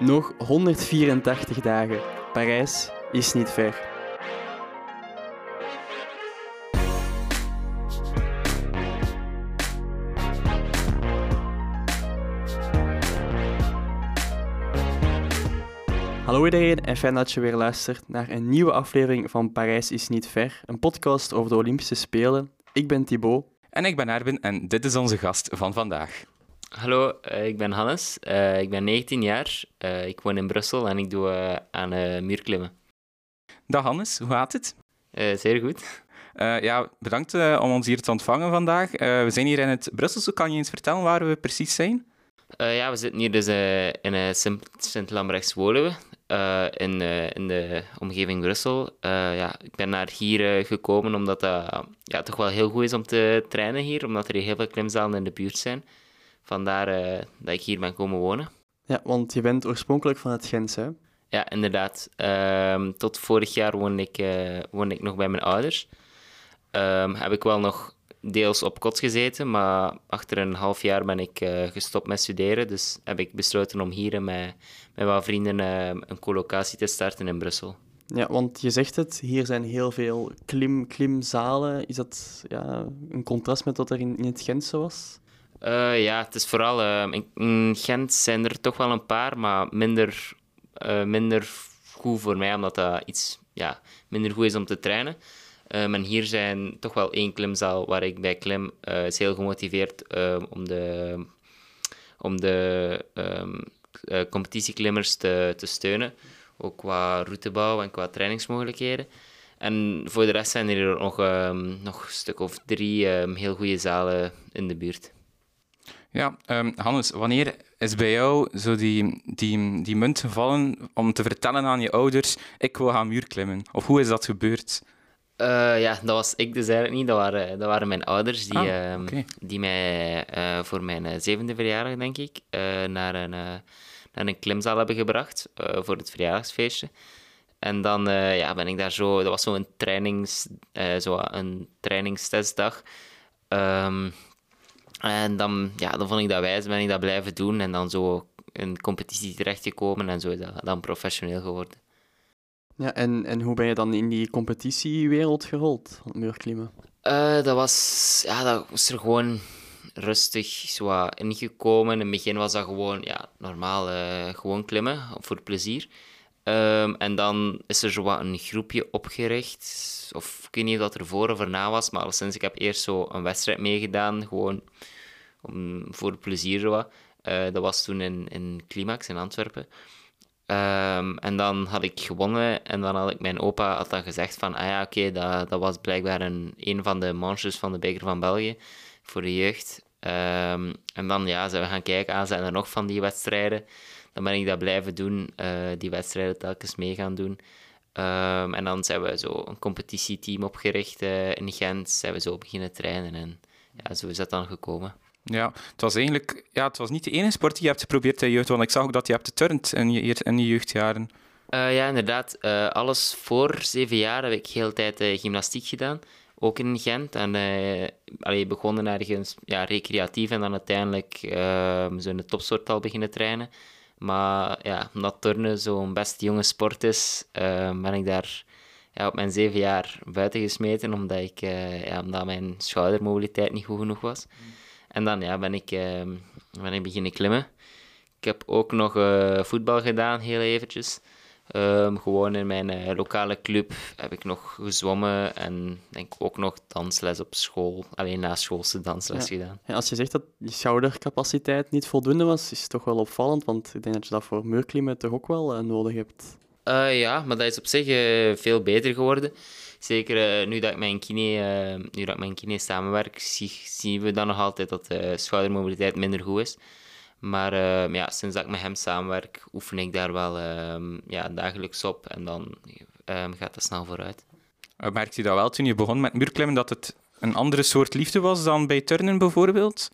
Nog 184 dagen. Parijs is niet ver. Hallo iedereen en fijn dat je weer luistert naar een nieuwe aflevering van Parijs is niet ver, een podcast over de Olympische Spelen. Ik ben Thibaut. En ik ben Erwin en dit is onze gast van vandaag. Hallo, uh, ik ben Hannes. Uh, ik ben 19 jaar. Uh, ik woon in Brussel en ik doe aan muurklimmen. Dag Hannes, hoe gaat het? zeer goed. ja, bedankt om ons hier te ontvangen vandaag. we zijn hier in het Brusselse. Kan je eens vertellen waar we precies zijn? ja, we zitten hier dus in Sint-Lambrechts wonen in, in de omgeving Brussel. ja, ik ben naar hier gekomen omdat dat ja, toch wel heel goed is om te trainen hier, omdat er heel veel klimzalen in de buurt zijn. Vandaar uh, dat ik hier ben komen wonen. Ja, want je bent oorspronkelijk van het Gens, hè? Ja, inderdaad. Um, tot vorig jaar woonde ik, uh, woonde ik nog bij mijn ouders. Um, heb ik wel nog deels op kot gezeten, maar achter een half jaar ben ik uh, gestopt met studeren. Dus heb ik besloten om hier met, met wat vrienden een collocatie te starten in Brussel. Ja, want je zegt het, hier zijn heel veel klim, klimzalen. Is dat ja, een contrast met wat er in, in het Gentse was? Uh, ja, het is vooral... Uh, in Gent zijn er toch wel een paar, maar minder, uh, minder goed voor mij, omdat dat iets ja, minder goed is om te trainen. en hier zijn toch wel één klimzaal waar ik bij klim. is heel gemotiveerd om de, om de um, competitieklimmers te, te steunen. Ook qua routebouw en qua trainingsmogelijkheden. En voor de rest zijn er nog, nog een stuk of drie heel goede zalen in de buurt. Ja, um, Hannes, wanneer is bij jou zo die, die, die munt gevallen om te vertellen aan je ouders, ik wil gaan muurklimmen? Of hoe is dat gebeurd? Uh, ja, dat was ik dus eigenlijk niet. Dat waren, dat waren mijn ouders die, ah, um, die mij uh, voor mijn zevende verjaardag, denk ik, naar, een, naar een klimzaal hebben gebracht voor het verjaardagsfeestje. En dan ja, ben ik daar zo... Dat was zo'n trainings, zo een trainingstestdag. Um, en dan, ja, dan vond ik dat wijs, ben ik dat blijven doen en dan zo in competitie terechtgekomen en zo is dat dan professioneel geworden. Ja, en, en hoe ben je dan in die competitiewereld gerold, muurklimmen? Uh, dat was, ja, dat was er gewoon rustig zo ingekomen. In het begin was dat gewoon, ja, normaal, uh, gewoon klimmen, voor plezier. Um, en dan is er zo wat een groepje opgericht. Of ik weet niet of dat er voor of erna was, maar sinds ik heb eerst zo een wedstrijd meegedaan, gewoon om, voor plezier. Wat. Uh, dat was toen in, in Climax in Antwerpen. Um, en dan had ik gewonnen en dan had ik mijn opa had dan gezegd van, ah ja, oké, dat, dat was blijkbaar een, een van de manches van de beker van België voor de jeugd. Um, en dan ja, zijn we gaan kijken, ah, zijn er nog van die wedstrijden? Dan ben ik dat blijven doen, uh, die wedstrijden telkens mee gaan doen. Um, en dan zijn we zo een competitieteam opgericht uh, in Gent, zijn we zo beginnen trainen en ja, zo is dat dan gekomen. Ja, het was eigenlijk ja, het was niet de enige sport die je hebt geprobeerd in je jeugd, want ik zag ook dat je hebt geturnd in je, in je jeugdjaren. Uh, ja, inderdaad. Uh, alles voor zeven jaar heb ik heel tijd uh, gymnastiek gedaan, ook in Gent. En allee, begonnen ergens ja, recreatief en dan uiteindelijk ehm, zo in de topsoort al beginnen trainen. Maar ja, omdat turnen zo'n best jonge sport is, uh, ben ik daar ja, op mijn zeven jaar buiten gesmeten, omdat, ik, uh, ja, omdat mijn schoudermobiliteit niet goed genoeg was. En dan ja, ben, ik, uh, ben ik beginnen klimmen. Ik heb ook nog voetbal gedaan, heel eventjes. Um, gewoon in mijn uh, lokale club heb ik nog gezwommen en denk ook nog dansles op school. Alleen na schoolse dansles gedaan. Als je zegt dat je schoudercapaciteit niet voldoende was, is het toch wel opvallend, want ik denk dat je dat voor muurklimmen toch ook wel uh, nodig hebt. Uh, ja, maar dat is op zich veel beter geworden. Zeker nu dat ik een kine, nu dat ik een kine samenwerk, zie, zien we dan nog altijd dat de schoudermobiliteit minder goed is. Maar uh, ja, sinds dat ik met hem samenwerk, oefen ik daar wel uh, ja, dagelijks op en dan uh, gaat dat snel vooruit. Uh, merkte je dat wel toen je begon met muurklimmen, dat het een andere soort liefde was dan bij turnen bijvoorbeeld?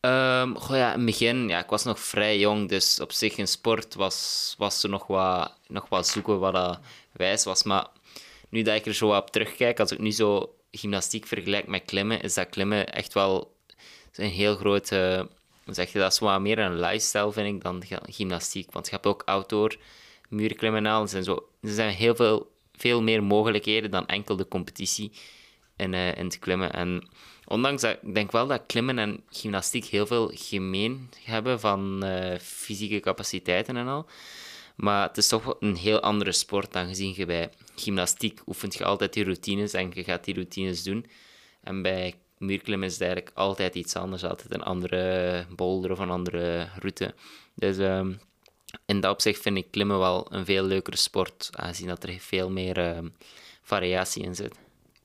Um, goh, ja, in het begin, ja, ik was nog vrij jong, dus op zich in sport was, was er nog wat, nog wat zoeken wat dat wijs was. Maar nu dat ik er zo op terugkijk, als ik nu zo gymnastiek vergelijk met klimmen, is dat klimmen echt wel een heel grote zeg je dat, is wat meer een lifestyle, vind ik, dan gy- gymnastiek. Want je hebt ook outdoor muurklimmen. Er zijn, zo, er zijn heel veel, veel meer mogelijkheden dan enkel de competitie in, eh, in te klimmen. En ondanks dat, ik denk wel dat klimmen en gymnastiek heel veel gemeen hebben van eh, fysieke capaciteiten en al. Maar het is toch een heel andere sport dan gezien je bij gymnastiek oefent je altijd die routines en je gaat die routines doen. En bij muurklimmen is eigenlijk altijd iets anders, altijd een andere boulder of een andere route. Dus ehm, in dat opzicht vind ik klimmen wel een veel leukere sport, aangezien dat er veel meer ehm, variatie in zit.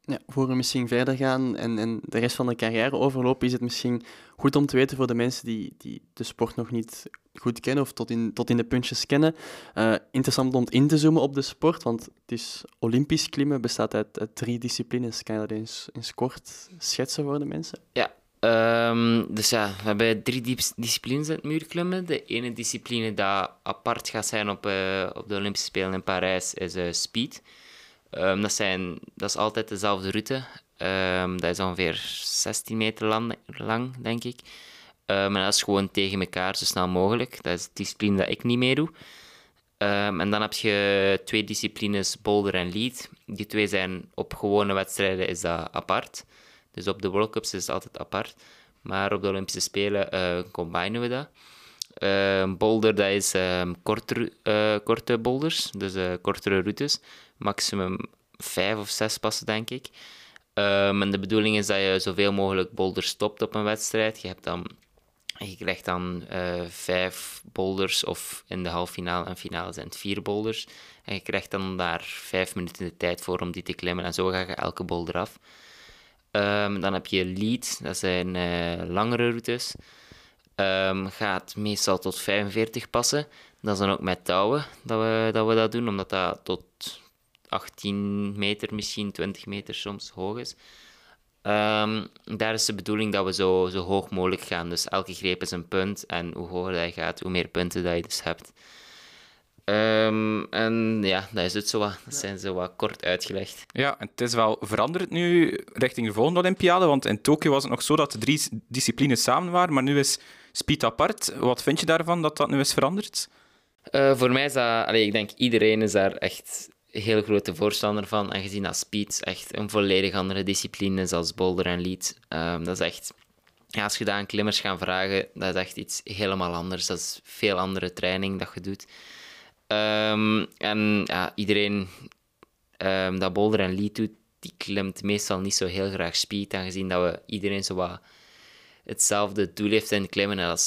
Ja, voor we misschien verder gaan en, en de rest van de carrière overlopen, is het misschien goed om te weten voor de mensen die, die de sport nog niet goed kennen of tot in, tot in de puntjes kennen. eh, interessant om in te zoomen op de sport, want het is Olympisch klimmen, bestaat uit, drie disciplines. Kan je dat eens, eens kort schetsen voor de mensen? Ehm, dus ja, we hebben drie dis- disciplines in het muurklimmen. De ene discipline dat apart gaat zijn op, eh, op de Olympische Spelen in Parijs is eh, speed. Ehm, dat, zijn, dat is altijd dezelfde route. Ehm, dat is ongeveer 16 meter lang denk ik. Ehm, en dat is gewoon tegen elkaar zo snel mogelijk. Dat is de discipline dat ik niet meedoe. Ehm, en dan heb je twee disciplines, boulder en lead. Die twee zijn op gewone wedstrijden is dat apart. Dus op de World Cups is het altijd apart. Maar op de Olympische Spelen eh combinen we dat. Ehm, boulder, dat is ehm, korter, eh, korte boulders, dus eh, kortere routes. Maximum vijf of zes passen, denk ik. En de bedoeling is dat je zoveel mogelijk boulders stopt op een wedstrijd. Je, hebt dan, je krijgt dan eh, vijf boulders, of in de halffinale en finale zijn het vier boulders. En je krijgt dan daar vijf minuten de tijd voor om die te klimmen. En zo ga je elke boulder af. Ehm, dan heb je lead, dat zijn eh, langere routes. Ehm, gaat meestal tot 45 passen. Dat is dan ook met touwen dat we dat, we dat doen, omdat dat tot 18 meter, misschien 20 meter soms hoog is. Ehm, daar is de bedoeling dat we zo, zo hoog mogelijk gaan. Dus elke greep is een punt. En hoe hoger dat je gaat, hoe meer punten dat je dus hebt. Ehm, en ja, dat is het zo wat. Dat zijn zo wat kort uitgelegd. Ja, en het is wel veranderd nu richting de volgende Olympiade, want in Tokio was het nog zo dat de drie disciplines samen waren, maar nu is speed apart. Wat vind je daarvan dat dat nu is veranderd? Eh, voor mij is dat... Allee, ik denk iedereen is daar echt heel grote voorstander van. En gezien dat speed echt een volledig andere discipline is als boulder en lead. Ehm, dat is echt... Ja, als je dat aan klimmers gaat vragen, dat is echt iets helemaal anders. Dat is veel andere training dat je doet. Ehm, en ja, iedereen ehm, dat boulder en lead doet, die klimt meestal niet zo heel graag speed. Aangezien dat we iedereen zo wat hetzelfde doel heeft in klimmen. En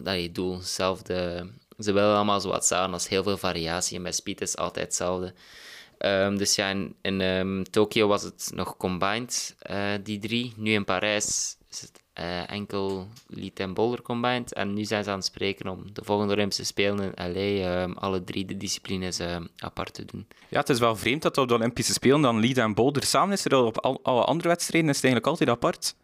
dat je doel. Hetzelfde. Ze willen allemaal zo wat samen. Is heel veel variatie. En bij speed is altijd hetzelfde. Ehm, dus ja, in, in ehm, Tokio was het nog combined, eh, die drie. Nu in Parijs is het eh, enkel lead en boulder combined. En nu zijn ze aan het spreken om de volgende Olympische Spelen in LA ehm, alle drie de disciplines apart te doen. Ja, het is wel vreemd dat op de Olympische Spelen dan lead en boulder samen is, terwijl op al, alle andere wedstrijden is het eigenlijk altijd apart.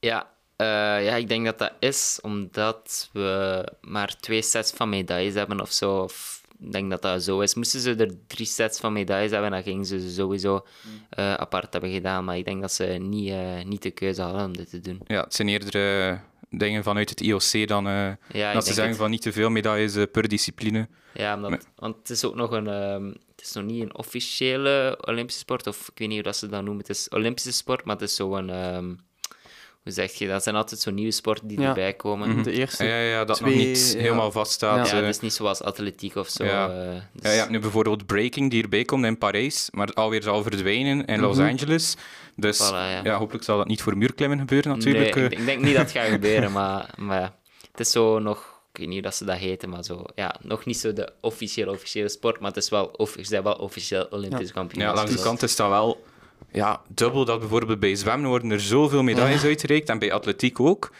Ja, eh, ja, ik denk dat dat is omdat we maar twee sets van medailles hebben of zo. Of ik denk dat dat zo is. Moesten ze er drie sets van medailles hebben, dan gingen ze ze sowieso eh, apart hebben gedaan. Maar ik denk dat ze niet, eh, niet de keuze hadden om dit te doen. Ja, het zijn eerder eh, dingen vanuit het IOC dan Ja, dat ze zeggen het. van niet te veel medailles per discipline. Ja, omdat, Maar- want het is ook nog een... ehm, het is nog niet een officiële Olympische sport, of ik weet niet hoe dat ze dat noemen. Het is Olympische sport, maar het is zo'n... ehm, hoe zeg je dat? zijn altijd zo'n nieuwe sporten die Ja. erbij komen. De eerste Ja, ja, ja, dat twee, nog niet ja. helemaal vaststaat. Ja, eh. het is niet zoals atletiek of zo. Ja. eh, dus- je hebt nu bijvoorbeeld breaking die erbij komt in Parijs, maar alweer zal verdwijnen in Los Mhm. Angeles. Dus Voilà, ja. ja. hopelijk zal dat niet voor muurklimmen gebeuren natuurlijk. Nee, eh. ik, ik denk niet dat het gaat gebeuren, maar, maar ja. het is zo nog, ik weet niet hoe dat ze dat heten, maar zo, ja, nog niet zo de officiële, officiële sport, maar het is wel, of, ze zijn wel officieel Olympisch kampioen. Ja, langs de kant is dat wel ja, dubbel dat bijvoorbeeld bij zwemmen worden er zoveel medailles uitgereikt en bij atletiek ook.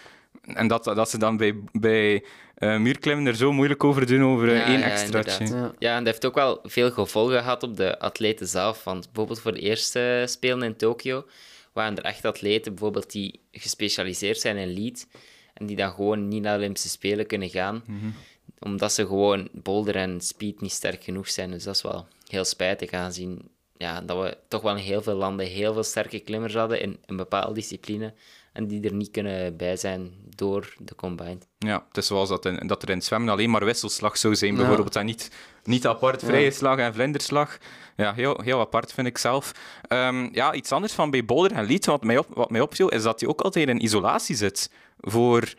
En dat, dat ze dan bij, bij eh, muurklimmen er zo moeilijk over doen over eh, Ja, één ja, extraatje. Ja. Ja, en dat heeft ook wel veel gevolgen gehad op de atleten zelf. Want bijvoorbeeld voor de eerste Spelen in Tokio waren er echt atleten bijvoorbeeld die gespecialiseerd zijn in lead en die dan gewoon niet naar de Olympische Spelen kunnen gaan, omdat ze gewoon boulder en speed niet sterk genoeg zijn. Dus dat is wel heel spijtig aangezien ja, dat we toch wel in heel veel landen heel veel sterke klimmers hadden in een bepaalde discipline. en die er niet kunnen bij zijn door de combined. Ja, het is zoals dat, in, dat er in het zwemmen alleen maar wisselslag zou zijn, bijvoorbeeld. En niet, niet apart vrije slag en vlinderslag. Ja, heel, heel apart vind ik zelf. Ehm, ja, iets anders van bij Boulder en Lead, wat mij, op, wat mij opviel, is dat hij ook altijd in isolatie zit voor,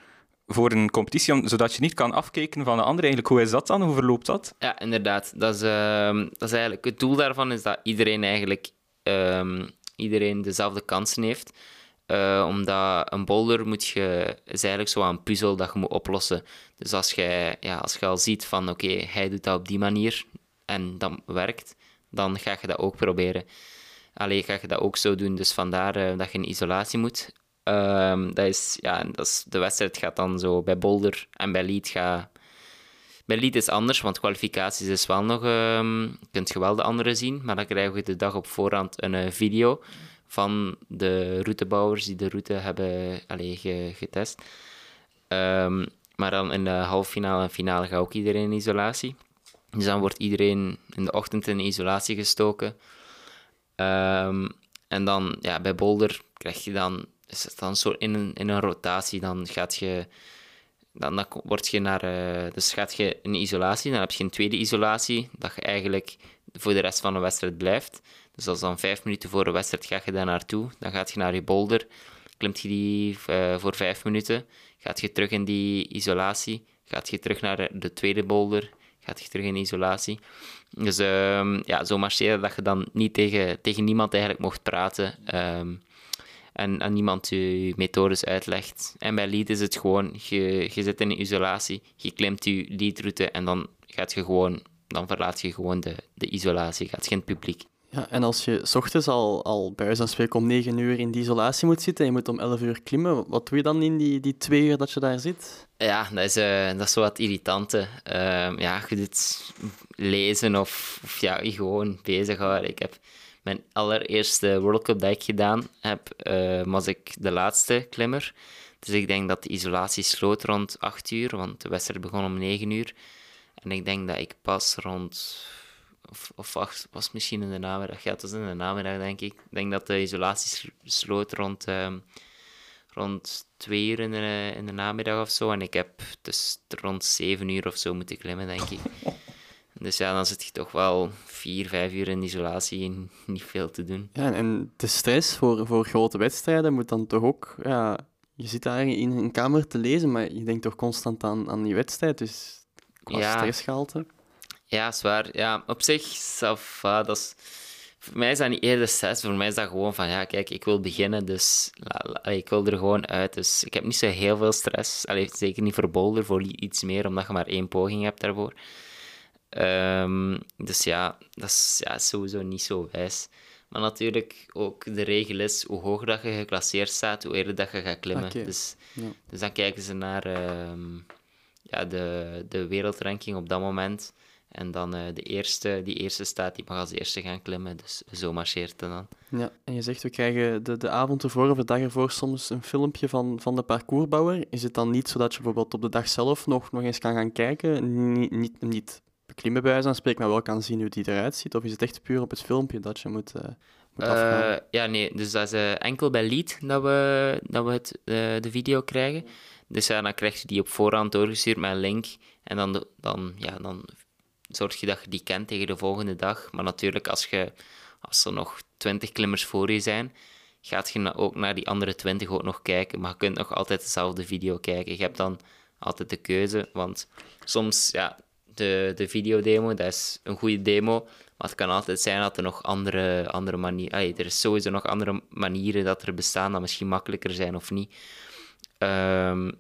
voor een competitie, zodat je niet kan afkijken van de andere. Eigenlijk, hoe is dat dan? Hoe verloopt dat? Ja, inderdaad. Dat is, ehm, dat is eigenlijk, het doel daarvan is dat iedereen eigenlijk ehm, iedereen dezelfde kansen heeft. Uh, omdat een boulder moet je, is eigenlijk zo een puzzel dat je moet oplossen. Dus als je, ja, als je al ziet van oké, hij doet dat op die manier en dat werkt, dan ga je dat ook proberen. Alleen ga je dat ook zo doen. Dus vandaar uh, dat je in isolatie moet. Um, dat is, ja, dat is, de wedstrijd gaat dan zo bij boulder en bij lead gaat. Bij lead is anders, want kwalificaties is wel nog. Um, je kunt je wel de andere zien, maar dan krijgen we de dag op voorhand een uh, video van de routebouwers die de route hebben allee, getest. Um, maar dan in de halve finale en finale gaat ook iedereen in isolatie. Dus dan wordt iedereen in de ochtend in isolatie gestoken. En dan ja, bij Boulder krijg je dan, dan zo in een, in een rotatie. Dan gaat je, dan, dan word je naar, uh, dus gaat je in isolatie. Dan heb je een tweede isolatie, dat je eigenlijk voor de rest van de wedstrijd blijft. Dus als dan vijf minuten voor de wedstrijd ga je daar naartoe. Dan gaat je naar je boulder, klimt je die uh, voor vijf minuten. Gaat je terug in die isolatie. Gaat je terug naar de tweede boulder. Gaat je terug in isolatie. Dus um, ja, zo marcheren dat je dan niet tegen, tegen niemand eigenlijk mocht praten. Um, en aan niemand je methodes uitlegt. En bij lead is het gewoon, je, je zit in isolatie, je klimt je leadroute en dan gaat je gewoon, dan verlaat je gewoon de, de isolatie, gaat het publiek. Ja, en als je s ochtends al, al bij wijze van spreken om 9 uur in die isolatie moet zitten en je moet om 11 uur klimmen, wat doe je dan in die, die twee uur dat je daar zit? Ja, dat is, uh, dat is zo wat irritante. Uh, ja, je doet lezen of, of ja, je gewoon bezighouden. Ik heb mijn allereerste World Cup dat ik gedaan heb, uh, was ik de laatste klimmer. Dus ik denk dat de isolatie sloot rond 8 uur, want de wedstrijd begon om 9 uur. En ik denk dat ik pas rond of, of wacht, was misschien in de namiddag. Ja, het was in de namiddag, denk ik. Ik denk dat de isolatie sloot rond, um, rond twee uur in de, in de namiddag of zo. En ik heb dus rond zeven uur of zo moeten klimmen, denk ik. Dus ja, dan zit je toch wel vier, vijf uur in isolatie en niet veel te doen. Ja, en de stress voor, voor grote wedstrijden moet dan toch ook... Ja, je zit daar in een kamer te lezen, maar je denkt toch constant aan, aan die wedstrijd. Dus qua ja. stressgehalte... Ja, zwaar. Ja, op zich, zelf, dat is... Voor mij is dat niet eerder stress. Voor mij is dat gewoon van, ja, kijk, ik wil beginnen, dus ik wil er gewoon uit. Dus ik heb niet zo heel veel stress. Allee, zeker niet voor boulder, voor iets meer, omdat je maar één poging hebt daarvoor. Um, dus ja, dat is ja, sowieso niet zo wijs. Maar natuurlijk, ook de regel is, hoe hoger dat je geclasseerd staat, hoe eerder dat je gaat klimmen. Okay. Dus, ja. dus dan kijken ze naar um, ja, de, de wereldranking op dat moment. En dan uh, de eerste, die eerste staat, die mag als eerste gaan klimmen. Dus zo marcheert het dan. Ja, en je zegt, we krijgen de, de avond ervoor of de dag ervoor soms een filmpje van, van de parcoursbouwer. Is het dan niet zo dat je bijvoorbeeld op de dag zelf nog, nog eens kan gaan kijken? Niet, niet, niet beklimmen bij wijze spreken, maar wel kan zien hoe die eruit ziet? Of is het echt puur op het filmpje dat je moet, uh, moet uh, Ja, nee. Dus dat is enkel bij Lead dat we, dat we het, de video krijgen. Dus ja, dan krijg je die op voorhand doorgestuurd met een link. En dan, dan, ja, dan zorg je dat je die kent tegen de volgende dag. Maar natuurlijk, als, je, als er nog 20 klimmers voor je zijn, gaat je ook naar die andere 20 ook nog kijken. Maar je kunt nog altijd dezelfde video kijken. Je hebt dan altijd de keuze, want soms, ja, de, de videodemo, dat is een goede demo. Maar het kan altijd zijn dat er nog andere, andere manieren... Er is sowieso nog andere manieren dat er bestaan, dat misschien makkelijker zijn of niet. Um,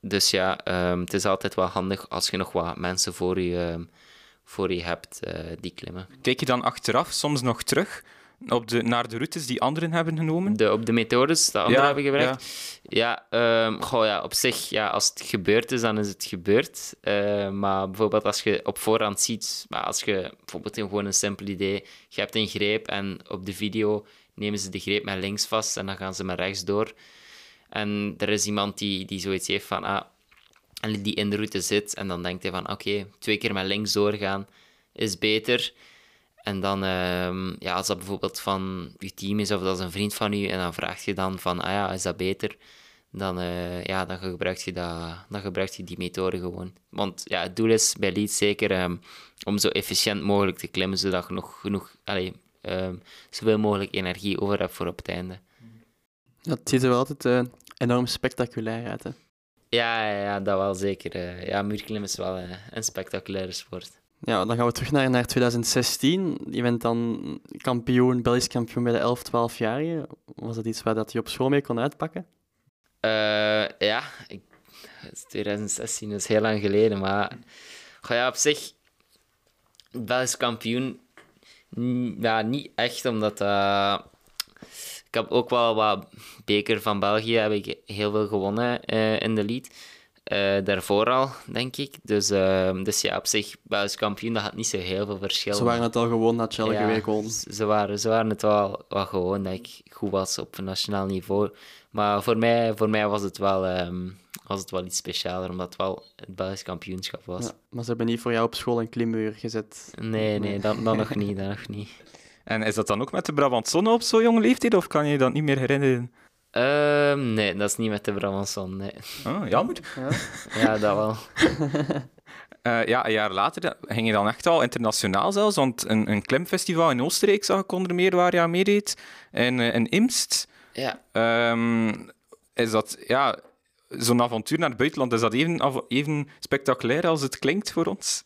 dus ja, um, het is altijd wel handig als je nog wat mensen voor je um, voor je hebt uh, die klimmen. Kijk je dan achteraf soms nog terug op de, naar de routes die anderen hebben genomen? De, op de methodes die anderen ja, hebben gebruikt? Ja, ja, um, goh, ja, op zich, ja, als het gebeurd is, dan is het gebeurd. Uh, maar bijvoorbeeld als je op voorhand ziet, maar als je bijvoorbeeld gewoon een simpel idee, je hebt een greep en op de video nemen ze de greep met links vast en dan gaan ze met rechts door. En er is iemand die, die zoiets heeft van, ah, en die in de route zit. En dan denkt hij van, oké, twee keer met links doorgaan is beter. En dan, ehm, ja, als dat bijvoorbeeld van je team is of dat is een vriend van je, en dan vraag je dan van, ah ja, is dat beter? Dan, uh, ja, dan, gebruik je dat, dan gebruik je die methode gewoon. Want ja, het doel is bij Leeds zeker ehm, om zo efficiënt mogelijk te klimmen, zodat je nog genoeg, allee, um, zoveel mogelijk energie over hebt voor op het einde. Dat ziet er wel altijd uh, enorm spectaculair uit, hè? Ja, ja, dat wel zeker. Uh, ja, muurklimmen is wel een spectaculaire sport. Ja, dan gaan we terug naar, naar 2016. Je bent dan kampioen, Belgisch kampioen bij de 11-12-jarigen. Was dat iets waar dat je op school mee kon uitpakken? Uh, ja, ik, 2016 is heel lang geleden, maar ja, op zich, Belgisch kampioen, ja, niet echt, omdat uh, ik heb ook wel wat beker van België, heb ik heel veel gewonnen uh, in de lead. Uh, daarvoor al, denk ik. Dus, uh, dus ja, op zich, Belgisch kampioen, dat had niet zo heel veel verschil. Ze waren het al gewoon dat Chelle ja, week Ze waren, ze waren het wel, wel gewoon dat ik goed was op nationaal niveau. Maar voor mij, voor mij was, het wel, um, was het wel iets specialer, omdat het wel het Belgisch kampioenschap was. Ja, maar ze hebben niet voor jou op school een klimmuur gezet? Nee, nee, dat, dat nog niet, dat nog niet. En is dat dan ook met de Brabantsonne op zo'n jonge leeftijd, of kan je je dat niet meer herinneren? Um, nee, dat is niet met de Brabanson, nee. Oh, jammer. Ja, ja dat wel. uh, ja, een jaar later ging je dan echt al internationaal zelfs, want een, een klimfestival in Oostenrijk zag ik onder meer waar je aan meedeed, en uh, in Imst. Ja. Um, is dat, ja, zo'n avontuur naar het buitenland, is dat even, even spectaculair als het klinkt voor ons?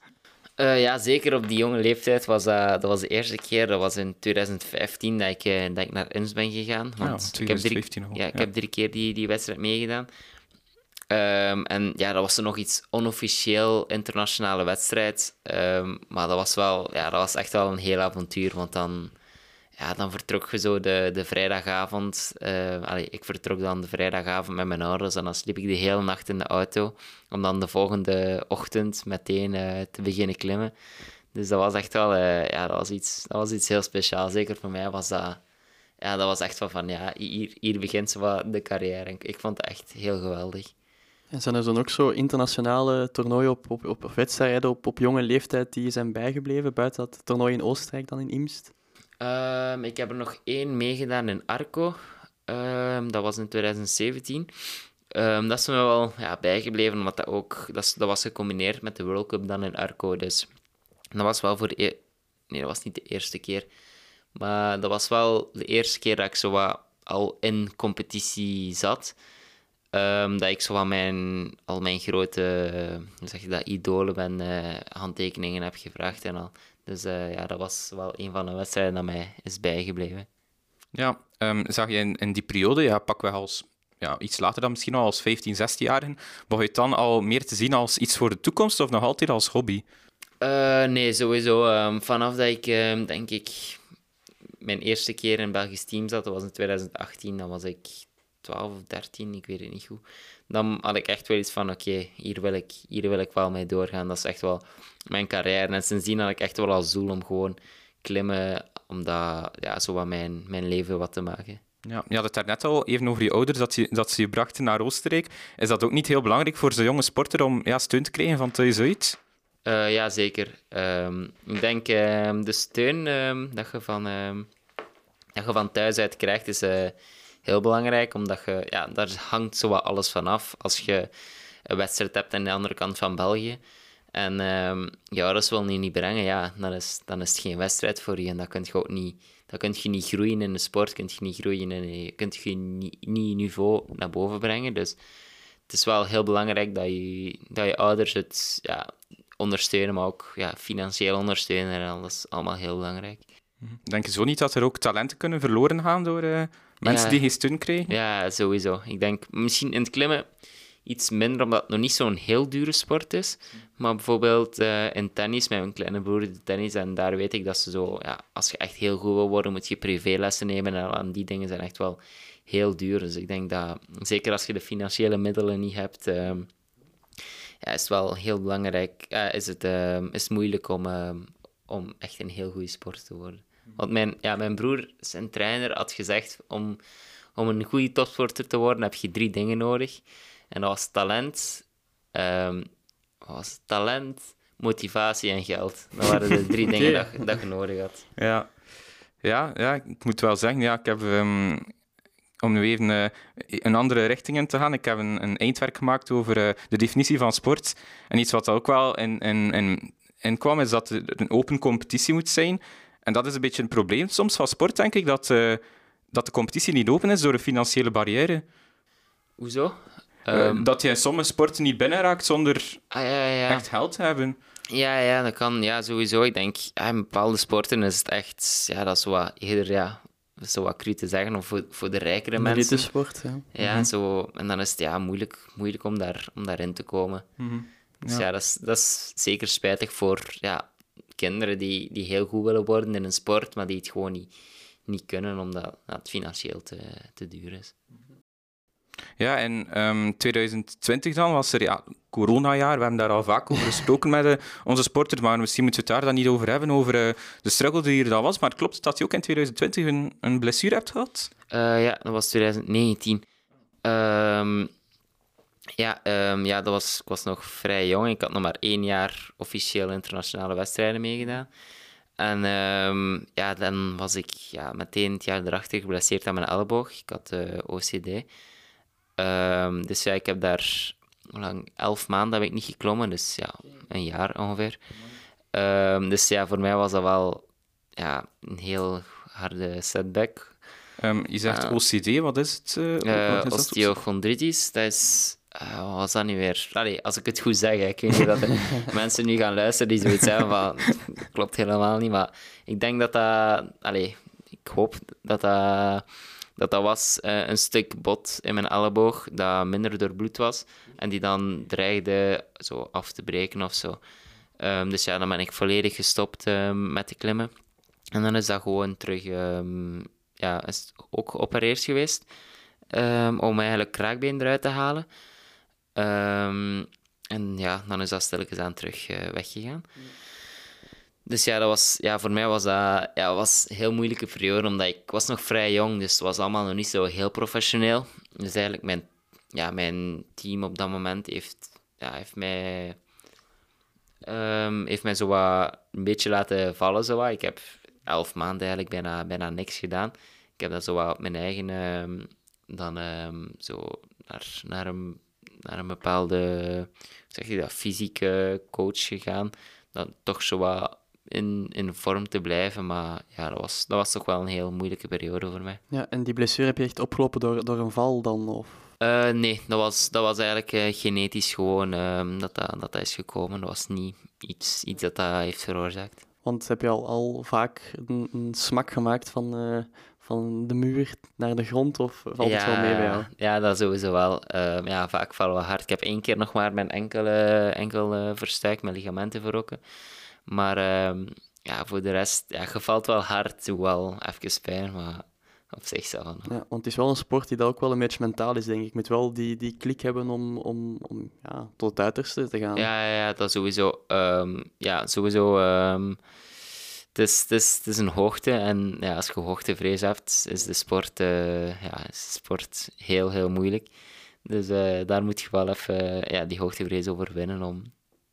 Uh, ja, zeker op die jonge leeftijd was dat, dat was de eerste keer, dat was in 2015 dat ik, uh, dat ik naar Inns ben gegaan. Want ja, ik, heb drie, ja, ik heb drie keer die, die wedstrijd meegedaan. Um, en ja, dat was er nog iets onofficieel internationale wedstrijd. Um, maar dat was, wel, ja, dat was echt wel een heel avontuur, want dan ja, dan vertrok je zo de, de vrijdagavond. Allee, ik vertrok dan de vrijdagavond met mijn ouders en dan sliep ik de hele nacht in de auto. Om dan de volgende ochtend meteen uh, te beginnen klimmen. Dus dat was echt wel uh, ja, dat was iets, dat was iets heel speciaals. Zeker voor mij was dat, ja, dat was echt wel van, ja, hier, hier begint zo de carrière. Ik vond het echt heel geweldig. En zijn er dan ook zo internationale toernooien op, op, op wedstrijden op, op jonge leeftijd die zijn bijgebleven, buiten dat toernooi in Oostenrijk dan in Imst? Um, ik heb er nog één meegedaan in Arco. Um, dat was in 2017. Um, ehm, dat is me wel ja, bijgebleven, omdat dat ook... Dat, was gecombineerd met de World Cup dan in Arco. Dus dat was wel voor... E nee, dat was niet de eerste keer. Maar dat was wel de eerste keer dat ik zo wat al in competitie zat. dat ik zo wat mijn, al mijn grote, zeg je dat, idolen ben, uh, handtekeningen heb gevraagd en al. Dus uh, ja, dat was wel een van de wedstrijden dat mij is bijgebleven. Ja, um, zag je in, in die periode, ja, pakweg als ja, iets later dan misschien al als 15, 16-jarigen, begon je het dan al meer te zien als iets voor de toekomst of nog altijd als hobby? Uh, nee, sowieso. Um, vanaf dat ik, um, denk ik, mijn eerste keer in Belgisch team zat, dat was in 2018, dan was ik 12 of 13, ik weet het niet goed. Dan had ik echt wel iets van, oké, hier, wil ik, hier wil ik wel mee doorgaan. Dat is echt wel mijn carrière. En sindsdien had ik echt wel als doel om gewoon klimmen, om dat, ja, zo wat mijn, mijn leven wat te maken. Ja, je had het daarnet al even over je ouders, dat, je, dat ze je brachten naar Oostenrijk. Is dat ook niet heel belangrijk voor zo'n jonge sporter om ja, steun te krijgen van thuis uit? Uh, ja, zeker. Um, ik denk um, de steun um, dat, je van, dat je van thuis uit krijgt, is uh, heel belangrijk, omdat je, ja, daar hangt zo wat alles van af. Als je een wedstrijd hebt aan de andere kant van België, en um, je ouders je niet brengen, ja, dan is, dan is het geen wedstrijd voor je. En dat kun je ook niet, dat kun je niet groeien in de sport, kun je niet groeien en je kunt je niet, je niveau naar boven brengen. Dus het is wel heel belangrijk dat je, dat je ouders het ja, ondersteunen, maar ook ja, financieel ondersteunen. En dat is allemaal heel belangrijk. Denk je zo niet dat er ook talenten kunnen verloren gaan door uh, mensen die geen steun krijgen? Ja, sowieso. Ik denk misschien in het klimmen iets minder, omdat het nog niet zo'n heel dure sport is. Maar bijvoorbeeld uh, in tennis, met mijn kleine broer de tennis, en daar weet ik dat ze zo, ja, als je echt heel goed wil worden, moet je privélessen nemen. En die dingen zijn echt wel heel duur. Dus ik denk dat, zeker als je de financiële middelen niet hebt, uh, ja, is het wel heel belangrijk, uh, is, het, ehm, is het moeilijk om, ehm, om echt een heel goede sport te worden. Want mijn, ja, mijn broer, zijn trainer, had gezegd om, om een goede topsporter te worden, heb je drie dingen nodig. En dat was talent, um, was talent, motivatie en geld. Dat waren de drie dingen dat, dat je nodig had. Ja. Ja, ja, ik moet wel zeggen, ja, ik heb, um, om nu even uh, een andere richting in te gaan, ik heb een, een eindwerk gemaakt over uh, de definitie van sport. En iets wat ook wel in, in, in, in kwam, is dat er een open competitie moet zijn. En dat is een beetje een probleem soms van sport, denk ik, dat, uh, dat de competitie niet open is door een financiële barrière. Hoezo? Um, dat je in sommige sporten niet binnenraakt zonder ah, ja, ja. echt geld te hebben. Ja, ja, dat kan. Ja, sowieso. Ik denk, ja, in bepaalde sporten is het echt... Ja, dat is wat eerder, ja... Zo wat cru te zeggen, of voor, voor de rijkere de mensen. sport, ja. Ja, mm zo, en dan is het ja, moeilijk, moeilijk om, daar, om daarin te komen. Mm -hmm. Dus ja, dat, is, dat is zeker spijtig voor ja, kinderen die, die heel goed willen worden in een sport, maar die het gewoon niet, niet kunnen, omdat het financieel te, te duur is. Ja, in um, 2020 dan was er ja, coronajaar. We hebben daar al vaak over gesproken met uh, onze sporters, maar misschien moeten we het daar dan niet over hebben, over uh, de struggle die er dan was. Maar klopt dat je ook in 2020 een, een blessure hebt gehad? Uh, ja, dat was 2019. Um, ja, um, ja dat was, ik was nog vrij jong. Ik had nog maar één jaar officieel internationale wedstrijden meegedaan. En um, ja, dan was ik ja, meteen het jaar erachter geblesseerd aan mijn elleboog. Ik had OCD. Um, dus ja, ik heb daar lang, elf maanden heb ik niet geklommen, dus ja, een jaar ongeveer. Dus ja, voor mij was dat wel ja, een heel harde setback. Um, je zegt uh, OCD, wat is het? Uh, is osteochondritis, dat is... wat was dat nu weer? Allee, als ik het goed zeg, ik weet niet dat er mensen nu gaan luisteren die zoiets hebben van... Dat klopt helemaal niet, maar ik denk dat dat... Allee, ik hoop dat dat dat dat was uh, een stuk bot in mijn elleboog dat minder doorbloed was en die dan dreigde zo af te breken of zo. Um, dus ja, dan ben ik volledig gestopt um, met te klimmen. En dan is dat gewoon terug, um, ja, is ook geopereerd geweest om eigenlijk kraakbeen eruit te halen. En ja, dan is dat stilletjes aan terug uh, weggegaan. Dus ja, dat was, ja, voor mij was dat ja, was een heel moeilijke periode, omdat ik was nog vrij jong, dus het was allemaal nog niet zo heel professioneel. Dus eigenlijk mijn, ja, mijn team op dat moment heeft, ja, heeft mij, um, heeft mij zo wat een beetje laten vallen. Zo wat. Ik heb elf maanden eigenlijk bijna, bijna niks gedaan. Ik heb dat zo wat op mijn eigen um, dan zo naar, naar, naar een bepaalde zeg je dat, fysieke coach gegaan. Dan toch zo wat in, in vorm te blijven. Maar ja, dat was, dat was toch wel een heel moeilijke periode voor mij. Ja, en die blessure heb je echt opgelopen door, door een val dan? Of? Uh, nee, dat was, dat was eigenlijk uh, genetisch gewoon uh, dat, dat, dat, dat is gekomen. Dat was niet iets, iets dat dat heeft veroorzaakt. Want heb je al, al vaak een, een smak gemaakt van, van de muur naar de grond, of valt ja, het wel mee bij jou? Ja, dat sowieso wel. Ehm, ja, vaak vallen we hard. Ik heb één keer nog maar mijn enkel, enkel verstuikt, mijn ligamenten verrokken. Maar um, ja, voor de rest, ja, je valt wel hard, wel even pijn, maar op zich zo. Ja, want het is wel een sport die dat ook wel een beetje mentaal is, denk ik. Je moet wel die, die klik hebben om, om, om ja, tot het uiterste te gaan. Ja, ja dat sowieso. Um, ja, sowieso. Um, het is, het, is, het is een hoogte en ja, als je hoogtevrees hebt, is de sport, uh, ja, is de sport heel, heel moeilijk. Dus uh, daar moet je wel even uh, ja, die hoogtevrees overwinnen om,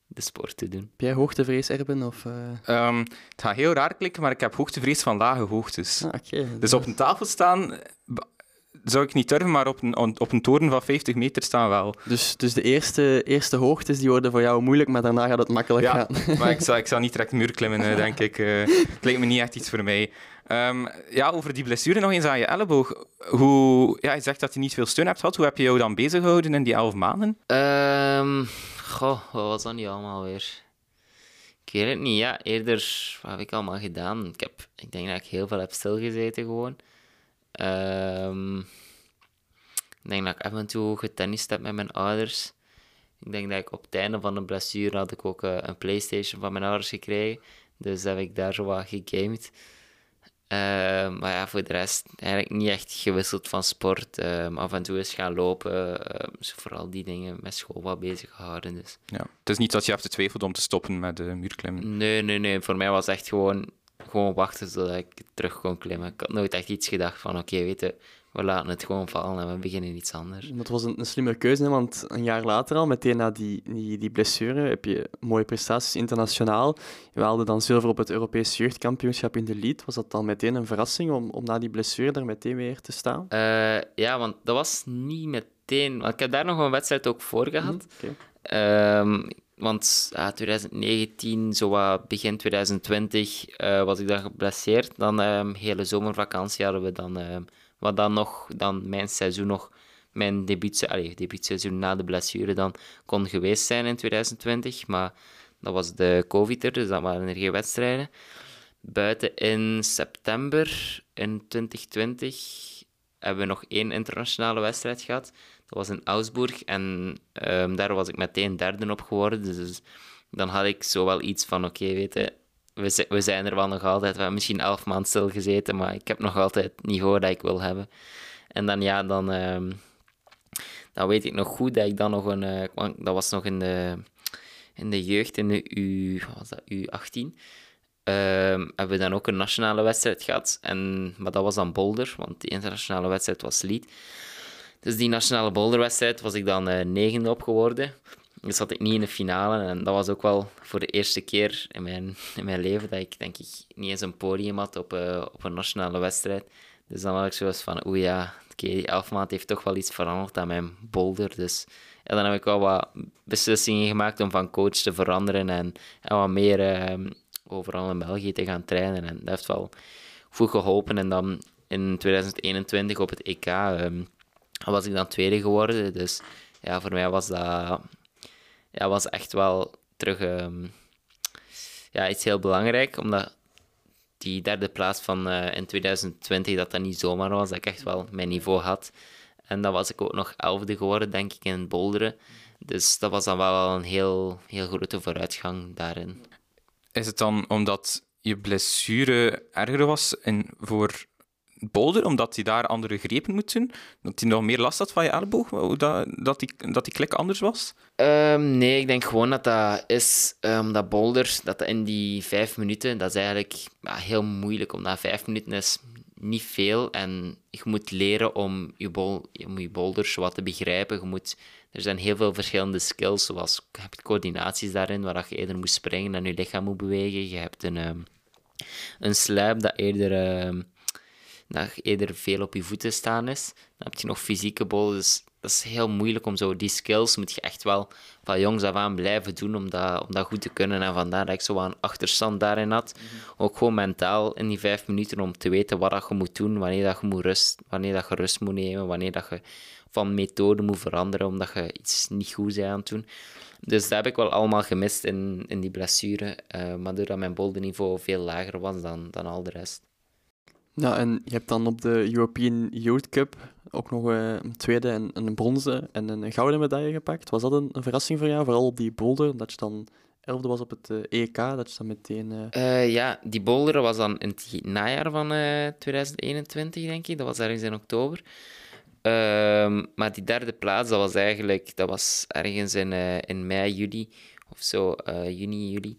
de sport te doen. Heb jij hoogtevrees, Erben? Of, uh... um, het gaat heel raar klikken, maar ik heb hoogtevrees van lage hoogtes. Ah, okay. Dus op een tafel staan zou ik niet durven, maar op een, op een toren van 50 meter staan wel. Dus, dus de eerste, eerste hoogtes die worden voor jou moeilijk, maar daarna gaat het makkelijk ja, gaan. maar ik zou, ik zou niet direct muur klimmen, eh, denk ik. Uh, het lijkt me niet echt iets voor mij. Um, ja, over die blessure nog eens aan je elleboog. Hoe, ja, je zegt dat je niet veel steun hebt gehad. Hoe heb je jou dan bezig gehouden in die elf maanden? Um, Goh, wat was dat nu allemaal weer? Ik weet het niet, ja. Eerder, wat heb ik allemaal gedaan? Ik, heb, ik denk dat ik heel veel heb stilgezeten gewoon. Um, ik denk dat ik af en toe getennist heb met mijn ouders. Ik denk dat ik op het einde van de blessure had ik ook uh, een Playstation van mijn ouders gekregen. Dus heb ik daar zo wat gegamed. Uh, maar ja, voor de rest eigenlijk niet echt gewisseld van sport. Uh, af en toe eens gaan lopen. Uh, vooral die dingen met school wat bezig gehouden. Dus. Ja. Het is niet dat je hebt getwijfeld om te stoppen met de muurklimmen? Nee, nee, nee. Voor mij was het echt gewoon, gewoon wachten zodat ik terug kon klimmen. Ik had nooit echt iets gedacht van, oké, okay, weet je, we laten het gewoon vallen en we beginnen iets anders. Dat was een, een slimme keuze, hè, want een jaar later al, meteen na die, die, die blessure, heb je mooie prestaties internationaal. Je haalde dan zilver op het Europees jeugdkampioenschap in de lead. Was dat dan meteen een verrassing om, om na die blessure daar meteen weer te staan? Uh, ja, want dat was niet meteen... Want ik heb daar nog een wedstrijd ook voor gehad. Mm, um, want ja, 2019, zo begin 2020, uh, was ik dan geblesseerd. Dan um, hele zomervakantie hadden we dan... Um, wat dan nog, dan mijn seizoen nog, mijn allez, debuutseizoen na de blessure dan kon geweest zijn in 2020. Maar dat was de COVID er, dus dat waren er geen wedstrijden. Buiten in september in 2020 hebben we nog één internationale wedstrijd gehad. Dat was in Augsburg en um, daar was ik meteen derde op geworden. Dus dan had ik zo wel iets van, oké, okay, weet we, zijn er wel nog altijd. We hebben misschien elf maanden stilgezeten, maar ik heb nog altijd het niveau dat ik wil hebben. En dan ja, dan, uh, dan weet ik nog goed dat ik dan nog een... Uh, dat was nog in de, in de jeugd, in de U... Was dat? U18. Uh, hebben we dan ook een nationale wedstrijd gehad. En, maar dat was dan Boulder, want die internationale wedstrijd was Lead. Dus die nationale boulderwedstrijd was ik dan uh, negende op geworden. Dus zat ik niet in de finale. En dat was ook wel voor de eerste keer in mijn, in mijn leven dat ik denk ik niet eens een podium had op, uh, op een nationale wedstrijd. Dus dan had ik zoiets van, oeh ja, okay, die elfmaat heeft toch wel iets veranderd aan mijn boulder. Dus dan heb ik wel wat beslissingen gemaakt om van coach te veranderen en, en wat meer uh, overal in België te gaan trainen. En dat heeft wel goed geholpen. En dan in 2021 op het EK um, was ik dan tweede geworden. Dus ja, voor mij was dat ja, was echt wel terug ehm, ja, iets heel belangrijk. Omdat die derde plaats van uh, in 2020, dat dat niet zomaar was. Dat ik echt wel mijn niveau had. En dan was ik ook nog elfde geworden, denk ik, in Bolderen. Dus dat was dan wel een heel, heel grote vooruitgang daarin. Is het dan omdat je blessure erger was en voor Boulder, omdat hij daar andere grepen moet doen? Dat hij nog meer last had van je elleboog? Dat, dat, die, dat die klik anders was? Um, nee, ik denk gewoon dat dat is um, dat Boulder, dat, in die vijf minuten, dat is eigenlijk ja, heel moeilijk, omdat vijf minuten is niet veel en je moet leren om je, bol, om je boulders wat te begrijpen. Je moet, er zijn heel veel verschillende skills, zoals je hebt coördinaties daarin, waar je eerder moet springen en je lichaam moet bewegen. Je hebt een, um, een slab dat eerder... dat eerder veel op je voeten staan is. Dan heb je nog fysieke bol, dus dat is heel moeilijk om zo die skills moet je echt wel van jongs af aan blijven doen om dat, om dat goed te kunnen. En vandaar dat ik zo een achterstand daarin had. Mhm. Ook gewoon mentaal in die vijf minuten om te weten wat dat je moet doen, wanneer dat je moet rust, wanneer dat je rust moet nemen, wanneer dat je van methode moet veranderen omdat je iets niet goed bent aan het doen. Dus dat heb ik wel allemaal gemist in, in die blessure. Uh, maar doordat mijn niveau veel lager was dan, dan al de rest. Ja, en je hebt dan op de European Youth Cup ook nog eh, een tweede en een bronzen en een gouden medaille gepakt. Was dat een, een verrassing voor jou, vooral op die boulder, dat je dan elfde was op het EK, eh, e dat je dan meteen... Uh... ja, die boulder was dan in het najaar van 2021, denk ik. Dat was ergens in oktober. Ehm, maar die derde plaats, dat was eigenlijk... Dat was ergens in, in mei, juli of zo, juni, juli.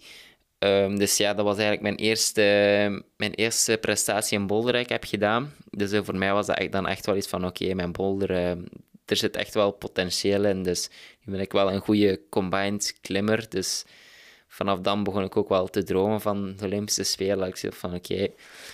Um, dus ja, dat was eigenlijk mijn eerste, mijn eerste prestatie in boulder ik heb gedaan. Dus uh, voor mij was dat dan echt wel iets van, oké, mijn boulder, uh, er zit echt wel potentieel in. Dus nu ben ik wel een goede combined klimmer. Dus vanaf dan begon ik ook wel te dromen van de Olympische Spelen. Ik zei van, oké,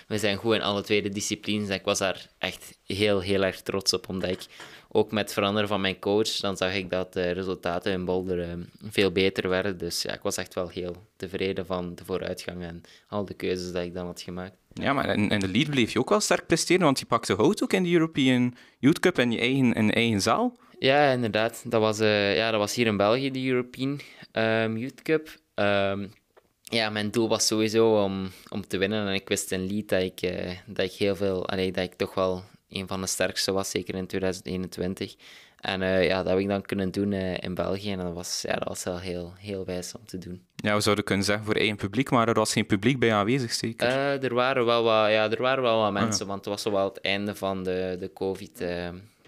we zijn goed in alle tweede disciplines. En ik was daar echt heel, heel erg trots op, omdat ik ook met het veranderen van mijn coach, dan zag ik dat de resultaten in Boulder uh, veel beter werden. Dus ja, ik was echt wel heel tevreden van de vooruitgang en al de keuzes die ik dan had gemaakt. Ja, maar in, de lead bleef je ook wel sterk presteren, want je pakte hout ook in de European Youth Cup in je eigen, in eigen zaal. Ja, inderdaad. Dat was, uh, ja, dat was hier in België, de European um, Youth Cup. Um, ja, mijn doel was sowieso om, om te winnen. En ik wist in lead dat ik, uh, dat ik heel veel, allee, dat ik toch wel een van de sterkste was, zeker in 2021. En uh, ja, dat heb ik dan kunnen doen uh, in België. En dat was, ja, dat was wel heel, heel wijs om te doen. Ja, we zouden kunnen zeggen voor eigen publiek, maar er was geen publiek bij aanwezig, zeker? Uh, er, waren wel wat, ja, er waren wel wat ah, mensen, want het was wel het einde van de, de COVID.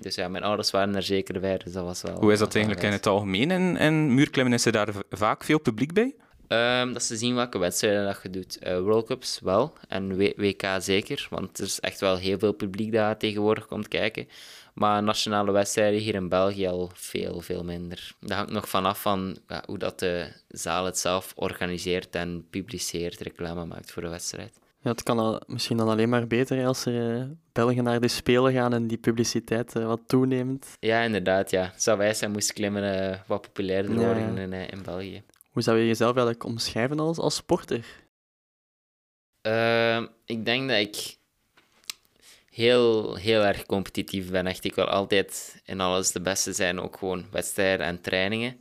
Dus ja, mijn ouders waren er zeker bij, dus dat was wel... Hoe is dat eigenlijk in het algemeen in, in muurklimmen? Is er daar vaak veel publiek bij? Um, dat ze zien welke wedstrijden dat je doet. Uh, World Cups wel, en WK zeker, want er is echt wel heel veel publiek dat tegenwoordig komt kijken. Maar nationale wedstrijden hier in België al veel, veel minder. Dat hangt nog vanaf van ja, hoe dat de zaal het zelf organiseert en publiceert, reclame maakt voor de wedstrijd. Ja, het kan al, misschien dan alleen maar beter als er uh, Belgen naar de Spelen gaan en die publiciteit uh, wat toeneemt. Ja, inderdaad. Ja. Zou wij zijn moest klimmen uh, wat populairder worden in, in België. Hoe zou je jezelf eigenlijk omschrijven als, als sporter? Ehm, ik denk dat ik heel, heel erg competitief ben. Echt, ik wil altijd in alles de beste zijn, ook gewoon wedstrijden en trainingen.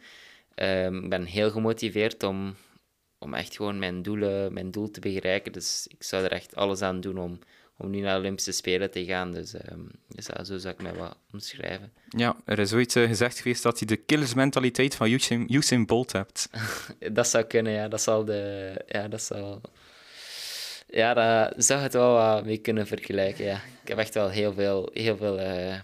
Ehm, ik ben heel gemotiveerd om, om echt gewoon mijn, doelen, mijn doel te bereiken. Dus ik zou er echt alles aan doen om, om nu naar de Olympische Spelen te gaan. Dus, um, dus zo zou ik mij wat omschrijven. Ja, er is ooit uh, gezegd geweest dat je de killersmentaliteit van Usain, Usain Bolt hebt. dat zou kunnen, ja. Dat zal de... Ja, dat zal... Ja, daar zou het wel wat mee kunnen vergelijken, ja. Ik heb echt wel heel veel, heel veel uh,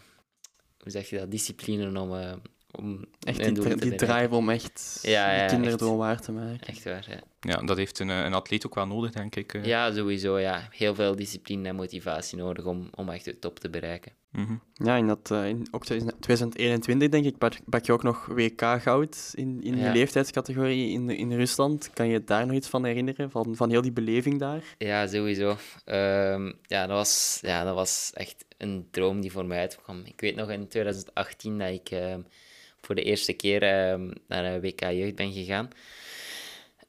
hoe zeg je dat, discipline om, uh, om echt die, die drive om echt ja, ja, kinderdroom waar te maken. Echt waar, ja. Ja, dat heeft een, een atleet ook wel nodig, denk ik. Ja, sowieso, ja. Heel veel discipline en motivatie nodig om, om echt de top te bereiken. Mm Ja, in, dat, uh, in ook 2021, denk ik, pak je ook nog WK-goud in, in die leeftijdscategorie in, in Rusland. Kan je daar nog iets van herinneren, van, van heel die beleving daar? Ja, sowieso. Um, ja, dat was, ja, dat was echt een droom die voor mij uitkwam. Ik weet nog in 2018 dat ik... Uh, voor de eerste keer uh, naar WK Jeugd ben gegaan.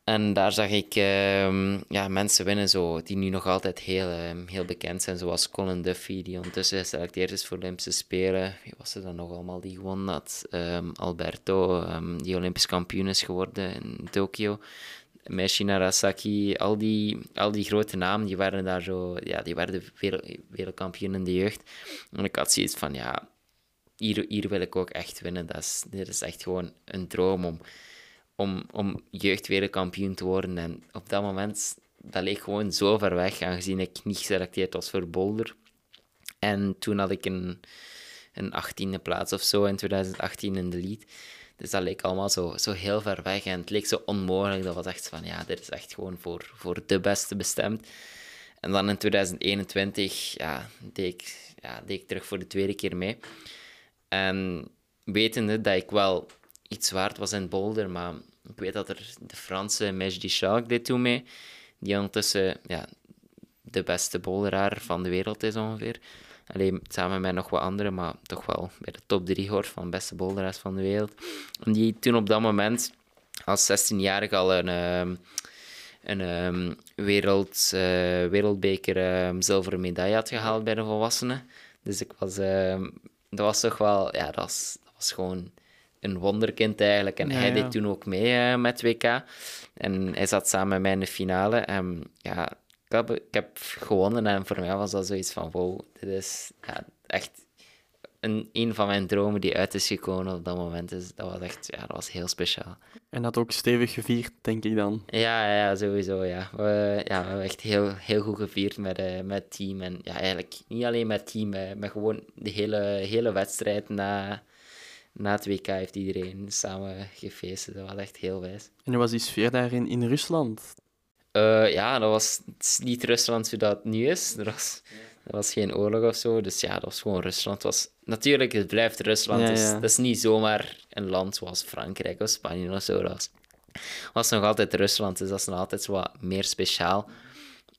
En daar zag ik uh, ja, mensen winnen zo, die nu nog altijd heel, uh, heel bekend zijn, zoals Colin Duffy, die ondertussen geselecteerd is voor de Olympische Spelen. Wie was er dan nog allemaal die gewonnen had? Alberto, die Olympisch kampioen is geworden in Tokio. Meisje Narasaki, al die, al die grote namen, die waren daar zo, ja, die werden wereldkampioen in de jeugd. En ik had zoiets van, ja, hier, hier wil ik ook echt winnen. Dat is, dit is echt gewoon een droom om, om, om jeugdwereldkampioen te worden. En op dat moment, dat leek gewoon zo ver weg, aangezien ik niet geselecteerd was voor Boulder. En toen had ik een, een 18e plaats of zo in 2018 in de lead. Dus dat leek allemaal zo, zo heel ver weg en het leek zo onmogelijk. Dat was echt van, ja, dit is echt gewoon voor, voor de beste bestemd. En dan in 2021 ja, deed, ik, ja, deed ik terug voor de tweede keer mee. En wetende dat ik wel iets waard was in boulder, maar ik weet dat er de Franse Mejdi Schalk deed toen mee, die ondertussen ja, de beste boulderaar van de wereld is ongeveer. Alleen samen met nog wat anderen, maar toch wel bij de top 3 hoort van beste boulderaars van de wereld. En die toen op dat moment als 16-jarige al een, ehm, een um, wereld, uh, wereldbeker zilveren medaille had gehaald bij de volwassenen. Dus ik was dat was toch wel, ja, dat was, dat was gewoon een wonderkind eigenlijk. En hij deed toen ook mee uh, met WK. En hij zat samen met mij in de finale. En ja, ik heb, ik heb gewonnen en voor mij was dat zoiets van, wow, dit is ja, echt een, een van mijn dromen die uit is gekomen op dat moment. Dus dat was echt, ja, dat was heel speciaal. En dat ook stevig gevierd, denk ik dan? Ja, ja sowieso, ja. We, ja, we hebben echt heel, heel goed gevierd met, uh, met het team. En ja, eigenlijk niet alleen met het team, maar gewoon de hele, hele wedstrijd na, na het WK heeft iedereen samen gefeest. Dat was echt heel wijs. En hoe was die sfeer daar in, in Rusland? Uh, ja, dat was niet Rusland zoals het nu is. Er was... Er was geen oorlog of zo. Dus ja, dat was gewoon Rusland. Was, natuurlijk, het blijft Rusland. Ja, Dus, dat is niet zomaar een land zoals Frankrijk of Spanje of zo. Dat was, was nog altijd Rusland, dus dat is nog altijd wat meer speciaal.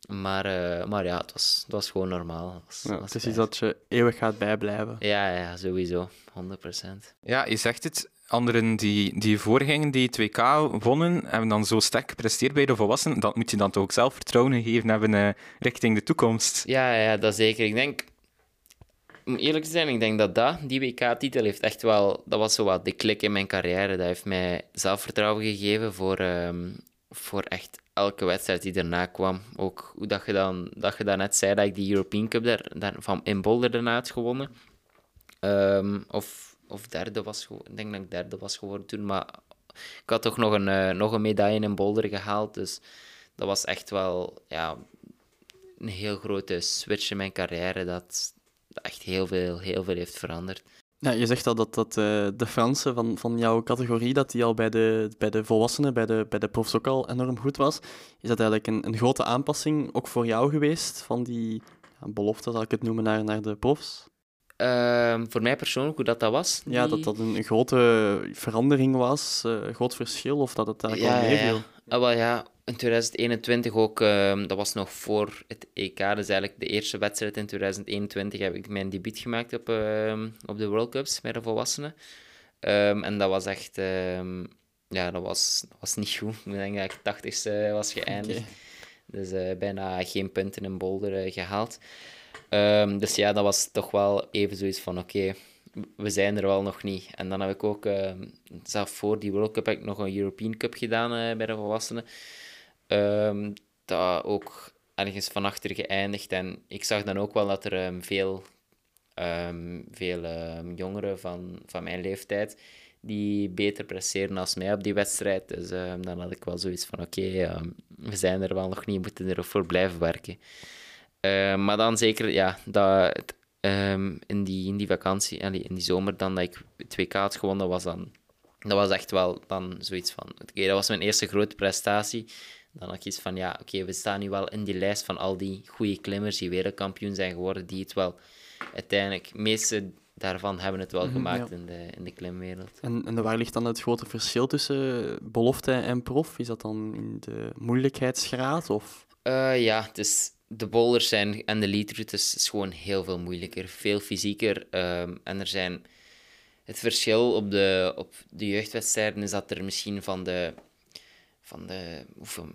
Maar, uh, maar ja, het was, het was gewoon normaal. Was, ja, het is iets dat je eeuwig gaat bijblijven. Ja, ja, sowieso. 100%. Ja, je zegt het anderen die, die voorgingen, die 2K wonnen, hebben dan zo sterk gepresteerd bij de volwassenen, dat moet je dan toch ook zelfvertrouwen geven hebben uh, richting de toekomst. Ja, ja, dat zeker. Ik denk, om eerlijk te zijn, ik denk dat, dat die WK-titel heeft echt wel, dat was zo wat de klik in mijn carrière. Dat heeft mij zelfvertrouwen gegeven voor, um, voor echt elke wedstrijd die erna kwam. Ook hoe dat je dan, dat je dan net zei dat ik die European Cup daar, van in Boulder daarna had gewonnen. Um, of of derde was Ik denk dat ik derde was geworden toen. Maar ik had toch nog een, uh, nog een medaille in Boulder gehaald. Dus dat was echt wel ja, een heel grote switch in mijn carrière. Dat, echt heel veel, heel veel heeft veranderd. Ja, je zegt al dat, dat uh, de Fransen van, van jouw categorie, dat die al bij de, bij de volwassenen, bij de, bij de profs ook al enorm goed was. Is dat eigenlijk een, een grote aanpassing ook voor jou geweest, van die ja, belofte, zal ik het noemen, naar, naar de profs? Uh, voor mij persoonlijk, hoe dat, dat was? Die... Ja, dat dat een grote verandering was, uh, een groot verschil, of dat het eigenlijk ja, al meeviel. Ja. Ah, wel, ja, in 2021 ook, uh, dat was nog voor het EK, dus eigenlijk de eerste wedstrijd in 2021 heb ik mijn debuut gemaakt op, uh, op de World Cups met de volwassenen. Um, en dat was echt, um, ja, dat was, dat was niet goed. Ik denk dat ik 80ste was geëindigd. Okay. Dus uh, bijna geen punten in Boulder gehaald. Um, dus ja, dat was toch wel even zoiets van: oké, we zijn er wel nog niet. En dan heb ik ook, zelf voor die World Cup, heb ik nog een European Cup gedaan bij de volwassenen. Um, dat ook ergens van achter geëindigd. En ik zag dan ook wel dat er veel, veel jongeren van, van mijn leeftijd die beter presteren als mij op die wedstrijd. Dus dan had ik wel zoiets van: oké, we zijn er wel nog niet, we moeten ervoor blijven werken. Maar dan zeker, ja, dat in, die, in die vakantie, in die zomer, dan dat ik het WK had gewonnen, was dan. Dat was echt wel dan zoiets van: oké, dat was mijn eerste grote prestatie dan had ik iets van, ja, oké, we staan nu wel in die lijst van al die goede klimmers die wereldkampioen zijn geworden, die het wel uiteindelijk, de meeste daarvan hebben het wel mhm, gemaakt in, de, in de klimwereld. En, en waar ligt dan het grote verschil tussen belofte en prof? Is dat dan in de moeilijkheidsgraad? Of? Uh, ja, dus de boulders zijn en de leadroutes is gewoon heel veel moeilijker, veel fysieker. Um, en er zijn... Het verschil op de, op de jeugdwedstrijden is dat er misschien van de van de. Hoeveel,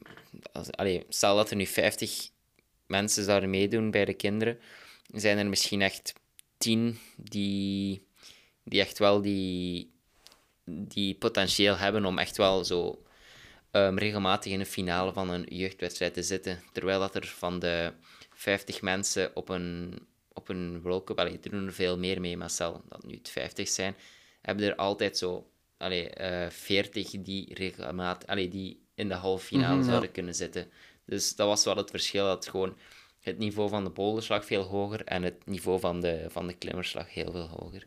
als, allee, stel dat er nu 50 mensen zouden meedoen bij de kinderen, zijn er misschien echt 10 die, die echt wel die, die potentieel hebben om echt wel zo um, regelmatig in de finale van een jeugdwedstrijd te zitten. Terwijl dat er van de 50 mensen op een, op een World Cup, allee, er doen er veel meer mee, maar stel dat nu het 50 zijn, hebben er altijd zo allee, uh, eh, 40 die, regelmatig, allee, die in de halve finale mm zouden kunnen zitten. Dus dat was wel het verschil. Dat gewoon het niveau van de boulderslag veel hoger en het niveau van de, van de klimmerslag heel veel hoger.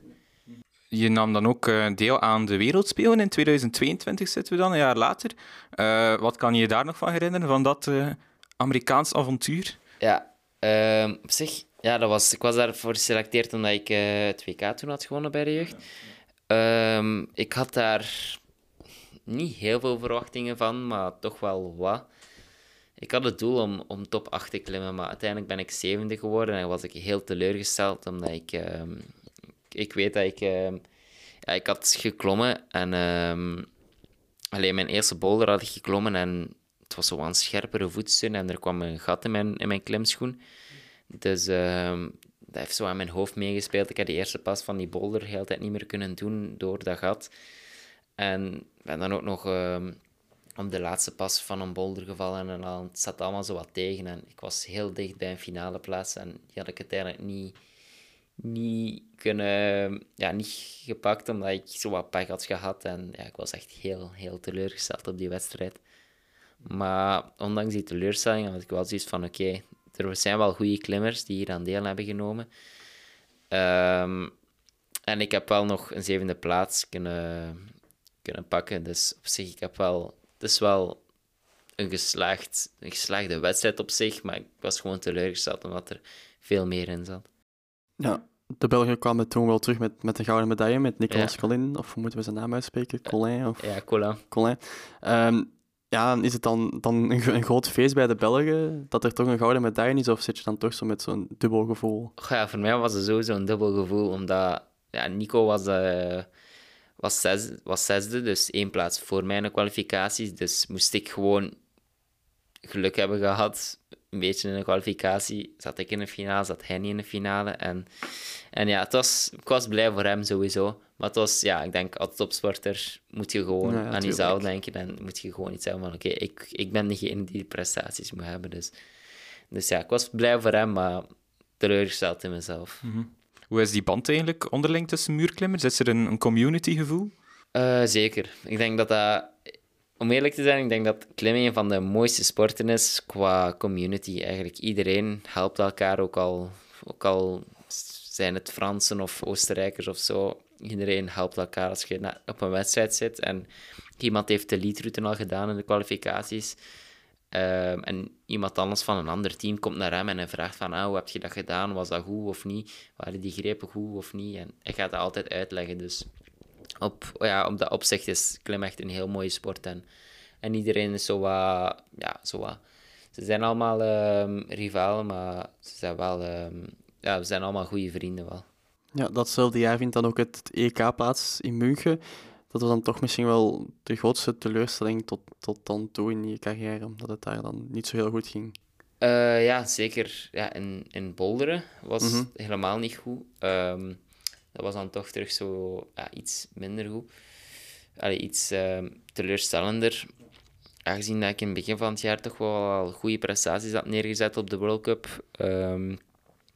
Je nam dan ook uh, deel aan de Wereldspelen in 2022, zitten we dan, een jaar later. Uh, wat kan je daar nog van herinneren, van dat uh, Amerikaans avontuur? Ja, ehm, op zich, ja, dat was, ik was daarvoor geselecteerd omdat ik het WK toen had gewonnen bij de jeugd. Um, ik had daar niet heel veel verwachtingen van, maar toch wel wat. Ik had het doel om, om top 8 te klimmen, maar uiteindelijk ben ik zevende geworden en was ik heel teleurgesteld, omdat ik... Ik weet dat ik... Um, ja, ik had geklommen en... Um, alleen mijn eerste boulder had ik geklommen en het was zo een scherpere voetsteun en er kwam een gat in mijn, in mijn klimschoen. Dus dat heeft zo aan mijn hoofd meegespeeld. Ik had de eerste pas van die boulder de hele tijd niet meer kunnen doen door dat gat. En ben dan ook nog op de laatste pas van een boulder gevallen en dan, het zat allemaal zo wat tegen. En ik was heel dicht bij een finale plaats en die had ik uiteindelijk niet, niet kunnen, ja, niet gepakt omdat ik zo wat pech had gehad. En ja, ik was echt heel, heel teleurgesteld op die wedstrijd. Maar ondanks die teleurstelling had ik wel zoiets van: oké, er zijn wel goede klimmers die hier aan deel hebben genomen. Um, en ik heb wel nog een zevende plaats kunnen, kunnen pakken. Dus op zich, ik heb wel... Het is wel een, geslaagd, een geslaagde wedstrijd op zich, maar ik was gewoon teleurgesteld omdat er veel meer in zat. Ja, de Belgen kwamen toen wel terug met, met de gouden medaille, met Nicolas Colin, of hoe moeten we zijn naam uitspreken? Colin? Of... Ja, Colin. Colin. Um, ja, is het dan, dan een, een, groot feest bij de Belgen dat er toch een gouden medaille is, of zit je dan toch zo met zo'n dubbel gevoel? Ja, voor mij was het sowieso een dubbel gevoel, omdat ja, Nico was... Uh was, zes, was zesde, dus één plaats voor mijn kwalificaties. Dus moest ik gewoon geluk hebben gehad. Een beetje in de kwalificatie. Zat ik in de finale, zat hij niet in de finale. En, en ja, het was, ik was blij voor hem sowieso. Maar het was, ja, ik denk, als topsporter moet je gewoon aan jezelf denken. En moet je gewoon iets zeggen van, oké, ik, ik ben degene die de prestaties moet hebben. Dus, dus ja, ik was blij voor hem, maar teleurgesteld in mezelf. Mm hoe is die band eigenlijk onderling tussen muurklimmers? Is er een, een community-gevoel? Uh, zeker. Ik denk dat dat... Om eerlijk te zijn, ik denk dat klimmen een van de mooiste sporten is qua community. Eigenlijk iedereen helpt elkaar, ook al, ook al zijn het Fransen of Oostenrijkers of zo. iedereen helpt elkaar als je op een wedstrijd zit. En iemand heeft de leadroute al gedaan in de kwalificaties. Ehm, en iemand anders van een ander team komt naar hem en vraagt van, ah, hoe heb je dat gedaan? Was dat goed of niet? Waren die grepen goed of niet? En hij gaat dat altijd uitleggen. Dus op, ja, op dat opzicht is klim echt een heel mooie sport. En, en iedereen is zo wat, ja, zo wat. Ze zijn allemaal um, rivalen, maar ze zijn wel, um, ja, we zijn allemaal goede vrienden wel. Ja, datzelfde jaar vindt dan ook het EK plaats in München. Dat was dan toch misschien wel de grootste teleurstelling tot, tot dan toe in je carrière, omdat het daar dan niet zo heel goed ging. Uh, ja, zeker. Ja, in, in Bolderen was mm helemaal niet goed. Um, dat was dan toch terug zo ja, iets minder goed. Iets uh, teleurstellender. Aangezien dat ik in het begin van het jaar toch wel goede prestaties had neergezet op de World Cup. Um,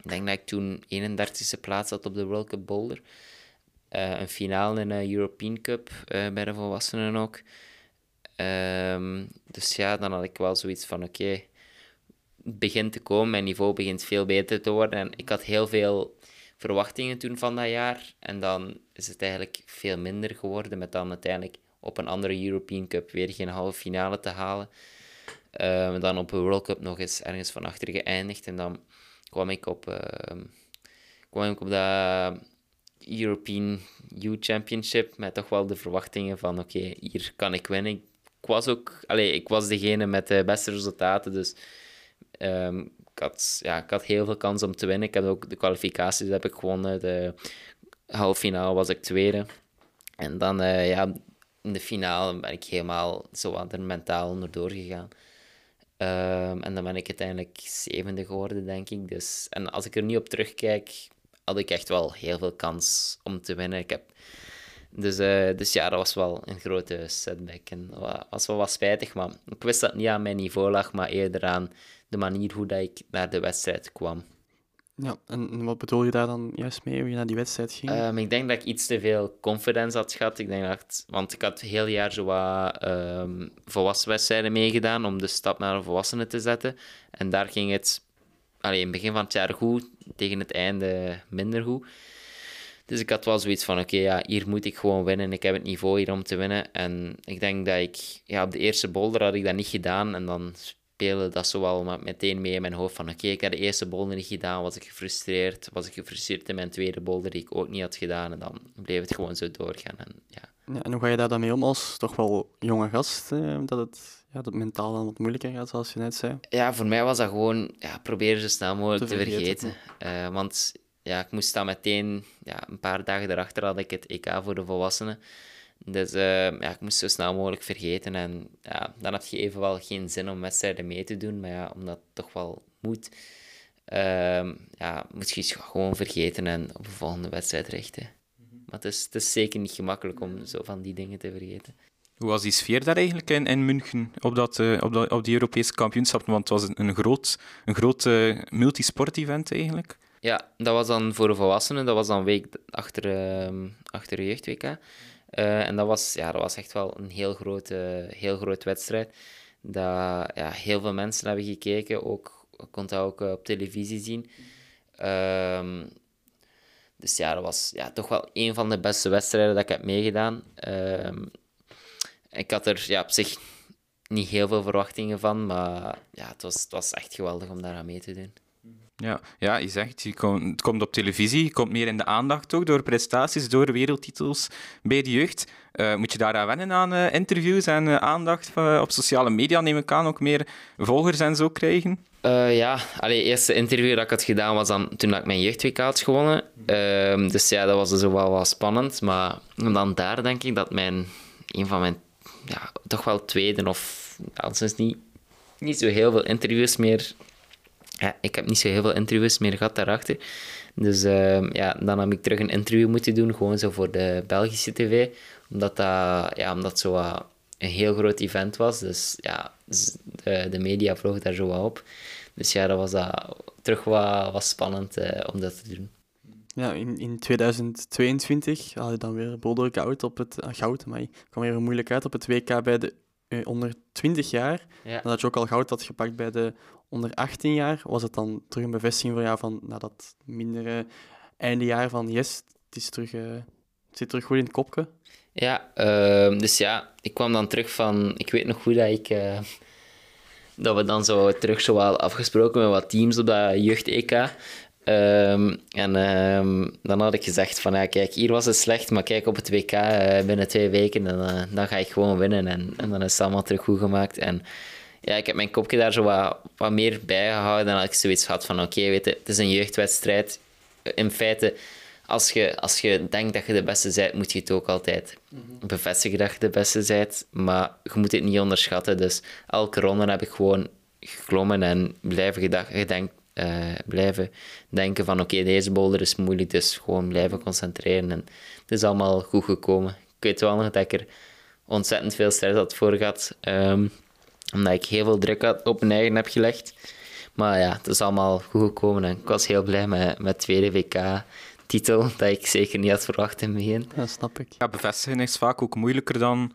ik denk dat ik toen 31e plaats had op de World Cup Boulder. Uh, een finale in de European Cup uh, bij de volwassenen ook. Um, dus ja, dan had ik wel zoiets van: oké, het begint te komen, mijn niveau begint veel beter te worden. En ik had heel veel verwachtingen toen van dat jaar. En dan is het eigenlijk veel minder geworden, met dan uiteindelijk op een andere European Cup weer geen halve finale te halen. Uh, dan op een World Cup nog eens ergens van achter geëindigd. En dan kwam ik op, uh, kwam ik op de European Youth Championship met toch wel de verwachtingen van oké, hier kan ik winnen. Ik was ook, allez, ik was degene met de beste resultaten, dus um, ik had, ja, ik had heel veel kans om te winnen. Ik heb ook de kwalificaties heb ik gewonnen. De halve finale was ik tweede. En dan uh, ja, in de finale ben ik helemaal zo wat mentaal onderdoor gegaan. Um, en dan ben ik uiteindelijk zevende geworden, denk ik. Dus, en als ik er nu op terugkijk, had ik echt wel heel veel kans om te winnen. Ik heb, dus, uh, dus ja, dat was wel een grote setback. En dat was wel wat spijtig, maar ik wist dat het niet aan mijn niveau lag, maar eerder aan de manier hoe dat ik naar de wedstrijd kwam. Ja, en wat bedoel je daar dan juist mee, hoe je naar die wedstrijd ging? Um, ik denk dat ik iets te veel confidence had gehad. Ik denk dat, want ik had het hele jaar zo wat um, volwassen wedstrijden meegedaan om de stap naar een volwassene te zetten. En daar ging het allee, in het begin van het jaar goed, tegen het einde minder goed. Dus ik had wel zoiets van, oké, ja, hier moet ik gewoon winnen. Ik heb het niveau hier om te winnen. En ik denk dat ik... Ja, op de eerste boulder had ik dat niet gedaan. En dan speelde dat zowel meteen mee in mijn hoofd van oké, ik heb de eerste boulder niet gedaan, was ik gefrustreerd. Was ik gefrustreerd in mijn tweede boulder die ik ook niet had gedaan. En dan bleef het gewoon zo doorgaan. En, ja. ja en hoe ga je daar dan mee om als toch wel jonge gast? Eh, dat het ja, dat mentaal dan wat moeilijker gaat, zoals je net zei? Ja, voor mij was dat gewoon ja, proberen zo snel mogelijk te, vergeten. Uh, want ja, ik moest dan meteen, ja, een paar dagen daarachter had ik het EK voor de volwassenen. Dus uh, ja, ik moest zo snel mogelijk vergeten. En ja, dan had je evenwel geen zin om wedstrijden mee te doen. Maar ja, omdat het toch wel moet, uh, ja, moet je gewoon vergeten en op de volgende wedstrijd richten. Maar het is, het is zeker niet gemakkelijk om zo van die dingen te vergeten. Hoe was die sfeer daar eigenlijk in, in München op, dat, uh, op, dat, op die Europese kampioenschap? Want het was een, een groot, een groot uh, multisport-event eigenlijk. Ja, dat was dan voor de volwassenen. Dat was dan week achter, uh, achter de jeugd-WK. Uh, en dat was, ja, dat was echt wel een heel grote, heel grote wedstrijd. Dat ja, heel veel mensen hebben gekeken. Ook, kon dat ook op televisie zien. Uh, dus ja, dat was ja, toch wel een van de beste wedstrijden dat ik heb meegedaan. Uh, ik had er ja, op zich niet heel veel verwachtingen van, maar ja, het, was, het was echt geweldig om daar aan mee te doen. Ja, ja je zegt, je het komt op televisie, je komt meer in de aandacht ook door prestaties, door wereldtitels bij de jeugd. Uh, moet je aan wennen aan uh, interviews en uh, aandacht op sociale media? Neem ik aan ook meer volgers en zo krijgen? ja, het eerste interview dat ik had gedaan was dan toen ik mijn jeugdweek had gewonnen. Ehm, dus ja, dat was dus wel wat spannend. Maar dan daar denk ik dat mijn, een van mijn ja, toch wel tweede of althans niet, niet zo heel veel interviews meer. Ja, ik heb niet zo heel veel interviews meer gehad daarachter. Dus uh, ja, dan heb ik terug een interview moeten doen, gewoon zo voor de Belgische tv. Omdat dat, ja, omdat zo uh, een heel groot event was. Dus ja, de, de media vloog daar zo wat op. Dus ja, dat was dat terug wat, wat spannend uh, om dat te doen ja, in, in 2022 had je dan weer boulder goud op het... Uh, goud, maar kwam weer moeilijk uit op het WK bij de uh, onder 20 jaar. Ja. Dat je ook al goud had gepakt bij de onder 18 jaar. Was het dan terug een bevestiging voor jou van na dat mindere einde jaar van yes, het is terug, uh, het Zit terug goed in het kopje? Ja, ehm, dus ja, ik kwam dan terug van... Ik weet nog goed dat ik... eh, dat we dan zo terug zo wel afgesproken met wat teams op dat jeugd-EK. Ehm, en ehm, dan had ik gezegd van, ja, kijk, hier was het slecht, maar kijk, op het WK eh, binnen twee weken, dan, eh, dan ga ik gewoon winnen. En, en dan is het allemaal terug goed gemaakt. En ja, ik heb mijn kopje daar zo wat, wat meer bij gehouden. Dan had ik zoiets gehad van, oké, weet je, het is een jeugdwedstrijd. In feite, als je, als je denkt dat je de beste bent, moet je het ook altijd bevestigen dat je de beste bent. Maar je moet het niet onderschatten. Dus elke ronde heb ik gewoon geklommen en blijven, gedacht, gedenk, eh, blijven denken van oké, deze boulder is moeilijk, dus gewoon blijven concentreren. En het is allemaal goed gekomen. Ik weet wel nog dat ik er ontzettend veel stress had voor gehad. ehm, omdat ik heel veel druk had op mijn eigen heb gelegd. Maar ja, het is allemaal goed gekomen en ik was heel blij met met tweede WK-titel, dat ik zeker niet had verwacht in het begin. Ja, snap ik. Ja, bevestigen is vaak ook moeilijker dan,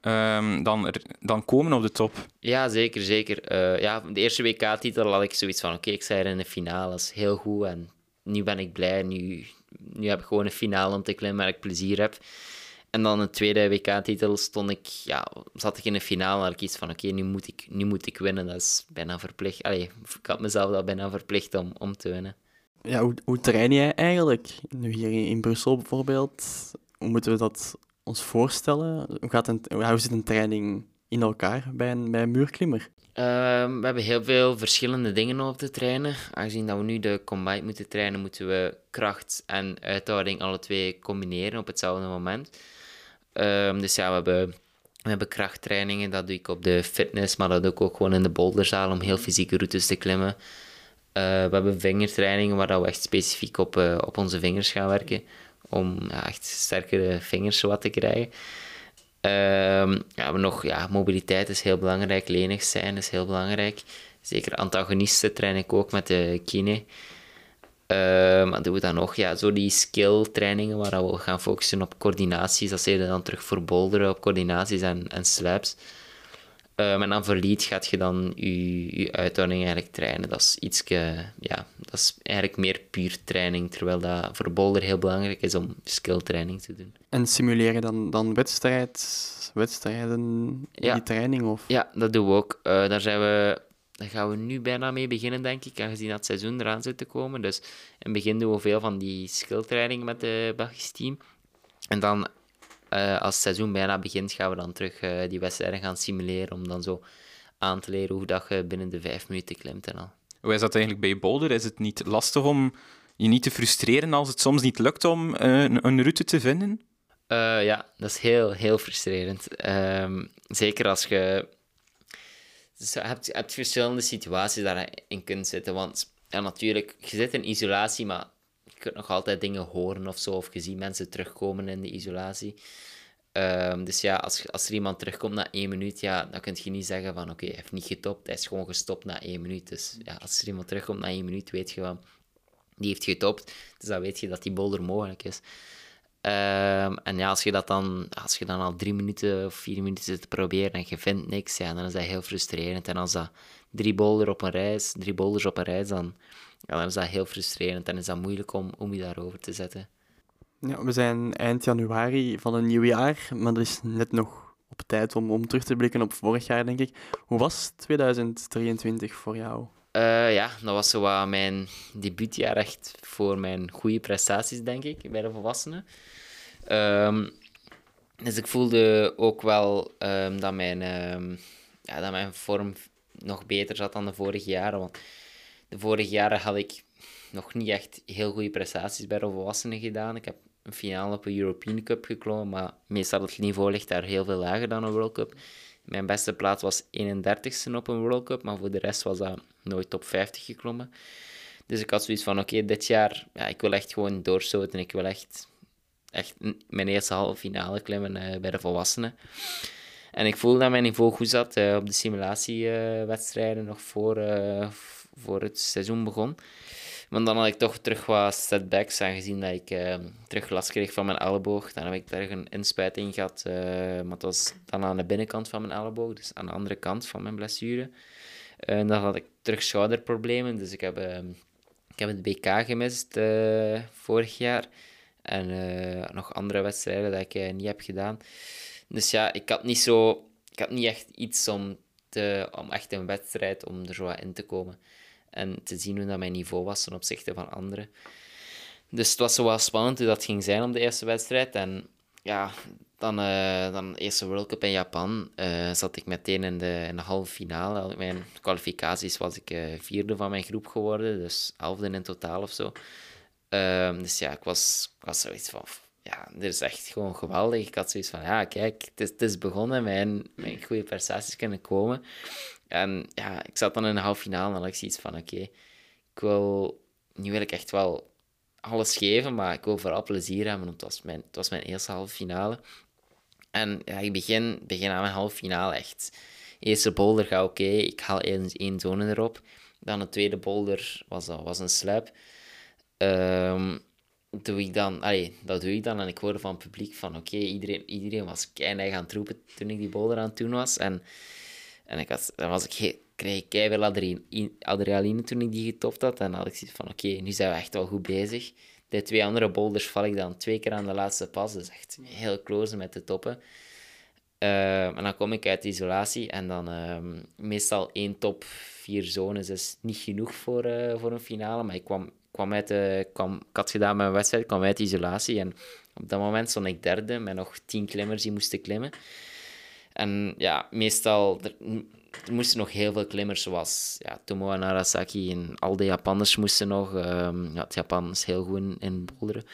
ehm, dan, er- dan komen op de top. Ja, zeker, zeker. Eh, ja, de eerste WK-titel had ik zoiets van, oké, ik sta hier in de finale, dat is heel goed. En nu ben ik blij, nu, nu heb ik gewoon een finale om te klimmen waar ik plezier heb. En dan de tweede WK-titel stond ik, ja, zat ik in de finale, had ik iets van, oké, nu, moet ik, nu moet ik winnen. Dat is bijna verplicht. Allee, ik had mezelf dat bijna verplicht om, om te winnen. Ja, hoe, hoe train jij eigenlijk? Nu hier in, Brussel bijvoorbeeld. Hoe moeten we dat ons voorstellen? Hoe, gaat een, hoe zit een training in elkaar bij een, bij een muurklimmer? Ehm, we hebben heel veel verschillende dingen op te trainen. Aangezien dat we nu de combine moeten trainen, moeten we kracht en uithouding alle twee combineren op hetzelfde moment. Ehm, dus ja, we hebben, we hebben krachttrainingen. Dat doe ik op de fitness, maar dat doe ik ook gewoon in de boulderzaal om heel fysieke routes te klimmen. Eh, we hebben vingertrainingen waar we echt specifiek op, eh, op onze vingers gaan werken. Om echt sterkere vingers wat te krijgen. Ehm, ja, we nog, ja, mobiliteit is heel belangrijk, lenig zijn is heel belangrijk. Zeker antagonisten train ik ook met de kine. Ehm wat doen we dan nog? Ja, zo die skill trainingen waar we gaan focussen op coördinaties. Dat je dan terug voor boulderen op coördinaties en, en slaps. Ehm, en dan voor lead gaat je dan je, je uithouding eigenlijk trainen. Dat is iets, ja, dat is eigenlijk meer puur training. Terwijl dat voor boulder heel belangrijk is om skill training te doen. En simuleren dan, dan wedstrijd, wedstrijden in Ja. die training? Of? Ja, dat doen we ook. Eh, daar, zijn we, daar gaan we nu bijna mee beginnen, denk ik, aangezien dat het seizoen eraan zit te komen. Dus in het begin doen we veel van die skilltraining met het Belgisch team. En dan, eh, als het seizoen bijna begint, gaan we dan terug eh, die wedstrijden gaan simuleren, om dan zo aan te leren hoe dat je binnen de vijf minuten klimt en al. Hoe is dat eigenlijk bij boulder? Is het niet lastig om je niet te frustreren als het soms niet lukt om eh, een, een route te vinden? Ja, dat is heel, heel frustrerend. Ehm, zeker als je... Dus je hebt, hebt verschillende situaties daarin kunt zitten. Want ja, natuurlijk, je zit in isolatie, maar je kunt nog altijd dingen horen of zo. Of je ziet mensen terugkomen in de isolatie. Ehm, dus ja, als, als er iemand terugkomt na één minuut, ja, dan kun je niet zeggen van oké, hij heeft niet getopt, hij is gewoon gestopt na één minuut. Dus ja, als er iemand terugkomt na één minuut, weet je van, die heeft getopt. Dus dan weet je dat die boulder mogelijk is. Ehm, en ja, als je dat dan, als je dan al drie minuten of vier minuten zit te proberen en je vindt niks, ja, dan is dat heel frustrerend. En als dat drie boulders op een rij is, drie boulders op een rij is, dan, ja, dan is dat heel frustrerend. En is dat moeilijk om, om je daarover te zetten. Ja, we zijn eind januari van een nieuw jaar, maar dat is net nog op tijd om, om terug te blikken op vorig jaar, denk ik. Hoe was 2023 voor jou? Eh, ja, dat was zo wat mijn debuutjaar echt voor mijn goede prestaties, denk ik, bij de volwassenen. Ehm, dus ik voelde ook wel ehm, dat, mijn, ehm, ja, dat mijn vorm nog beter zat dan de vorige jaren. Want de vorige jaren had ik nog niet echt heel goede prestaties bij de volwassenen gedaan. Ik heb een finale op een European Cup geklommen, maar meestal het niveau ligt daar heel veel lager dan een World Cup. Mijn beste plaats was 31ste op een World Cup, maar voor de rest was dat nooit top 50 geklommen. Dus ik had zoiets van, oké, dit jaar, ja, ik wil echt gewoon doorstoten. Ik wil echt, echt mijn eerste halve finale klimmen eh, bij de volwassenen. En ik voelde dat mijn niveau goed zat eh, op de simulatiewedstrijden nog voor, eh, voor het seizoen begon. Maar dan had ik toch terug wat setbacks, aangezien dat ik terug last kreeg van mijn elleboog. Dan heb ik terug een inspuiting gehad, eh, maar het was dan aan de binnenkant van mijn elleboog, dus aan de andere kant van mijn blessure. En dan had ik terug schouderproblemen, dus ik heb, ik heb het BK gemist vorig jaar. En eh, nog andere wedstrijden dat ik niet heb gedaan. Dus ja, ik had niet zo... Ik had niet echt iets om, te, om echt een wedstrijd om er zo in te komen. En te zien hoe dat mijn niveau was ten opzichte van anderen. Dus het was zo wel spannend hoe dat ging zijn op de eerste wedstrijd. En ja, dan, uh, dan eerste World Cup in Japan zat ik meteen in de, in de halve finale. Mijn kwalificaties was ik vierde van mijn groep geworden, dus elfde in totaal of zo. Ehm, dus ja, ik was, was zoiets van, ja, dit is echt gewoon geweldig. Ik had zoiets van, ja, kijk, het is, het is begonnen, mijn, mijn goede prestaties kunnen komen. En ja, ik zat dan in de halve finale en had ik zoiets van, oké, ik wil, nu wil ik echt wel alles geven, maar ik wil vooral plezier hebben, want het was mijn, het was mijn eerste halve finale. En ja, ik begin, begin aan mijn halve finale echt. Eerste boulder gaat oké, ik haal één, één zone erop. Dan de tweede boulder was, was een slap. Um, doe ik dan, allee, dat doe ik dan en ik hoorde van het publiek van oké, iedereen, iedereen was keihard aan het roepen toen ik die boulder aan het doen was. En, en ik had, dan was ik, kreeg ik keihard adrenaline toen ik die getopt had. En had ik zoiets van oké, nu zijn we echt wel goed bezig. De twee andere boulders val ik dan twee keer aan de laatste pas. Dus echt heel close met de toppen. Uh, en dan kom ik uit de isolatie en dan uh, meestal één top, vier zones is niet genoeg voor, uh, voor een finale. Maar ik kwam, kwam uit de, kwam, ik had gedaan mijn wedstrijd, kwam uit isolatie en op dat moment stond ik derde met nog tien klimmers die moesten klimmen. En ja, meestal, er, er moesten nog heel veel klimmers, zoals ja, Tomo en Arasaki en al de Japanners moesten nog. Um, ja, het Japan is heel goed in, in boulderen.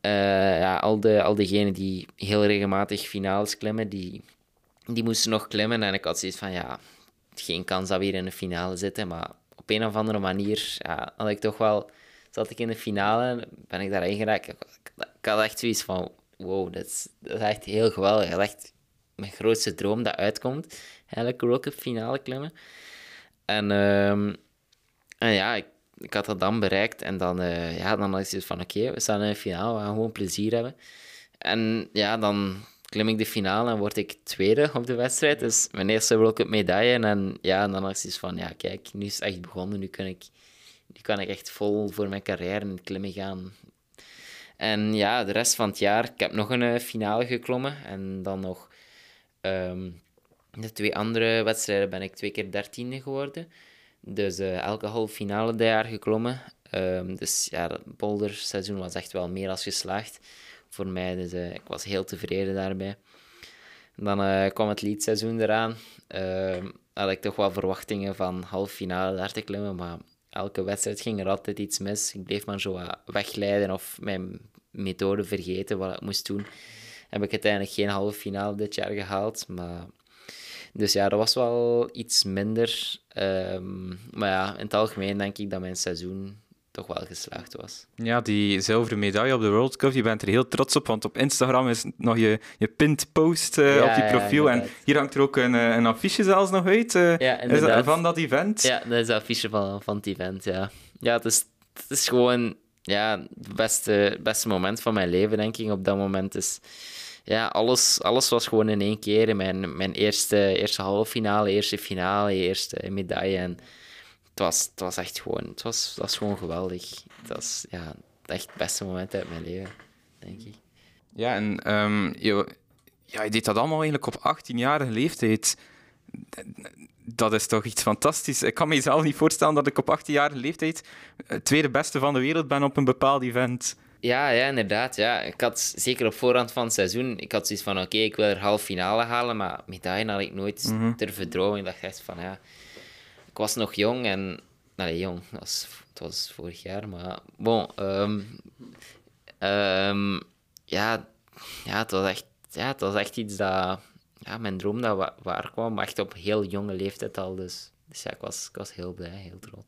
Uh, ja, al, de, al diegenen die heel regelmatig finales klimmen, die, die moesten nog klimmen. En ik had zoiets van, ja, geen kans dat we hier in de finale zitten. Maar op een of andere manier ja, had ik toch wel... Zat ik in de finale, ben ik daarin geraakt. Ik, ik had echt zoiets van, wow, dat is, dat is echt heel geweldig. Echt mijn grootste droom dat uitkomt. Eigenlijk World Cup finale klimmen. En, um, en ja, ik, ik had dat dan bereikt. En dan, uh, ja, dan is het van, oké, we staan in de finale, we gaan gewoon plezier hebben. En ja, dan klim ik de finale en word ik tweede op de wedstrijd. Dus mijn eerste World Cup medaille. En ja, dan is het van, ja, kijk, nu is het echt begonnen. Nu kan ik, nu kan ik echt vol voor mijn carrière in het klimmen gaan. En ja, de rest van het jaar, ik heb nog een uh, finale geklommen. En dan nog um, de twee andere wedstrijden ben ik twee keer dertiende geworden. Dus uh, elke halve finale dat jaar geklommen. Um, dus ja, het was echt wel meer als geslaagd voor mij. Dus uh, ik was heel tevreden daarbij. Dan uh, kwam het leadseizoen eraan. Uh, had ik toch wel verwachtingen van halve finale daar te klimmen, maar elke wedstrijd ging er altijd iets mis. Ik bleef maar zo wegleiden of mijn methode vergeten wat ik moest doen. Heb ik uiteindelijk geen halve finale dit jaar gehaald, maar dus ja, dat was wel iets minder. Um, maar ja, in het algemeen denk ik dat mijn seizoen toch wel geslaagd was. Ja, die zilveren medaille op de World Cup, je bent er heel trots op, want op Instagram is nog je, je pinned post uh, op je profiel. en hier hangt er ook een, eh, een affiche zelfs nog uit uh, ja, is dat, van dat event. Ja, dat is het affiche van, van het event, ja. Ja, het is, het is gewoon ja, het beste, beste moment van mijn leven, denk ik, op dat moment. is ja, alles, alles was gewoon in één keer. Mijn, mijn eerste, eerste halve finale, eerste finale, eerste medaille. En het was, het was echt gewoon, het was, het was gewoon geweldig. Het was ja, echt het beste moment uit mijn leven, denk ik. Ja, en um, je, ja, je deed dat allemaal eigenlijk op 18-jarige leeftijd. Dat is toch iets fantastisch. Ik kan mezelf niet voorstellen dat ik op 18-jarige leeftijd het tweede beste van de wereld ben op een bepaald event. Ja, ja, inderdaad. Ja. Ik had zeker op voorhand van het seizoen, ik had zoiets van, oké, ik wil er half finale halen, maar medaille had ik nooit mm -hmm. durven dromen. Ik dacht echt van, ja, ik was nog jong en, nee, jong, was, het was vorig jaar, maar bon, um, um, ja, ja, het was echt, ja, het was echt iets dat, ja, mijn droom dat waar kwam, echt op heel jonge leeftijd al, dus, dus ja, ik was, ik was heel blij, heel trots.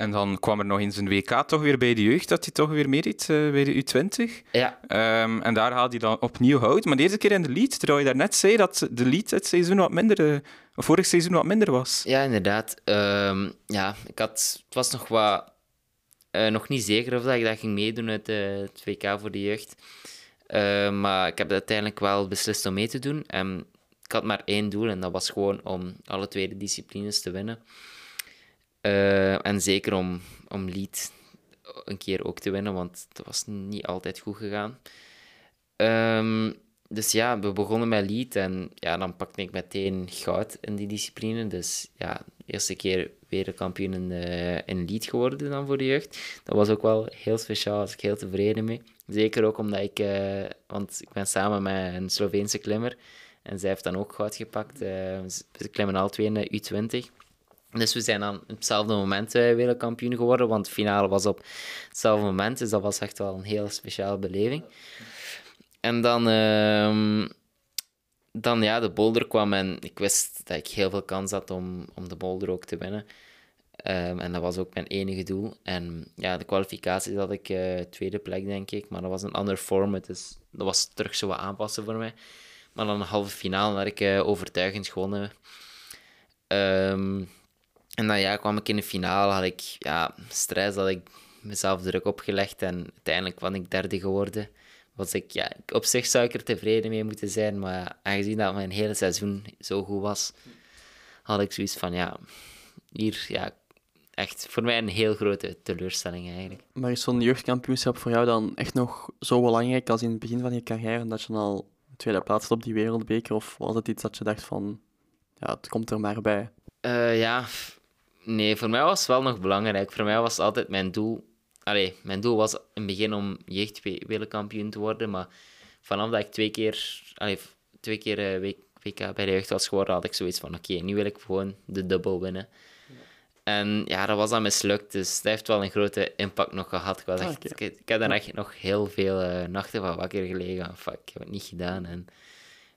En dan kwam er nog eens een WK toch weer bij de jeugd, dat hij toch weer meedeed uh, bij de U20. Ja. Um, en daar haalde hij dan opnieuw hout. Maar deze keer in de lead, terwijl je daarnet zei dat de lead het seizoen wat minder, uh, vorig seizoen wat minder was. Ja, inderdaad. Um, ja, ik had, het was nog wat... Uh, nog niet zeker of dat ik dat ging meedoen uit het WK voor de jeugd. maar ik heb uiteindelijk wel beslist om mee te doen. En ik had maar één doel en dat was gewoon om alle tweede disciplines te winnen. Uh, en zeker om, om lead een keer ook te winnen, want dat was niet altijd goed gegaan. Ehm, dus ja, we begonnen met lead en ja, dan pakte ik meteen goud in die discipline. Dus ja, eerste keer wereldkampioen in, uh, in lead geworden dan voor de jeugd. Dat was ook wel heel speciaal, daar was ik heel tevreden mee. Zeker ook omdat ik, uh, want ik ben samen met een Sloveense klimmer en zij heeft dan ook goud gepakt. We klimmen al twee in de U20. Dus we zijn dan op hetzelfde moment uh, wereldkampioen geworden, want de finale was op hetzelfde moment. Dus dat was echt wel een heel speciale beleving. En dan, uh, dan ja, de boulder kwam en ik wist dat ik heel veel kans had om, om de boulder ook te winnen. Um, en dat was ook mijn enige doel. En ja, de kwalificatie had ik uh, tweede plek, denk ik. Maar dat was een ander format, dus dat was terug zo aanpassen voor mij. Maar dan een halve finale had ik uh, overtuigend gewonnen. Um, en dan ja, kwam ik in de finale, had ik ja, stress, had ik mezelf druk opgelegd. En uiteindelijk was ik derde geworden was ik, ja, op zich zou ik er tevreden mee moeten zijn, maar aangezien dat mijn hele seizoen zo goed was, had ik zoiets van, ja, hier, ja, echt voor mij een heel grote teleurstelling eigenlijk. Maar is zo'n jeugdkampioenschap voor jou dan echt nog zo belangrijk als in het begin van je carrière, dat je dan al tweede plaats op die wereldbeker, of was het iets dat je dacht van, ja, het komt er maar bij? Uh, ja, nee, voor mij was het wel nog belangrijk. Voor mij was het altijd mijn doel Allee, mijn doel was in het begin om jeugdwereldkampioen te worden, maar vanaf dat ik twee keer, allee, twee keer uh, WK bij de jeugd was geworden, had ik zoiets van, oké, nu wil ik gewoon de dubbel winnen. En ja, dat was dan mislukt, dus dat heeft wel een grote impact nog gehad. Ik, was echt, ah, ik, heb daar echt nog heel veel uh, nachten van wakker gelegen. Fuck, ik heb het niet gedaan. En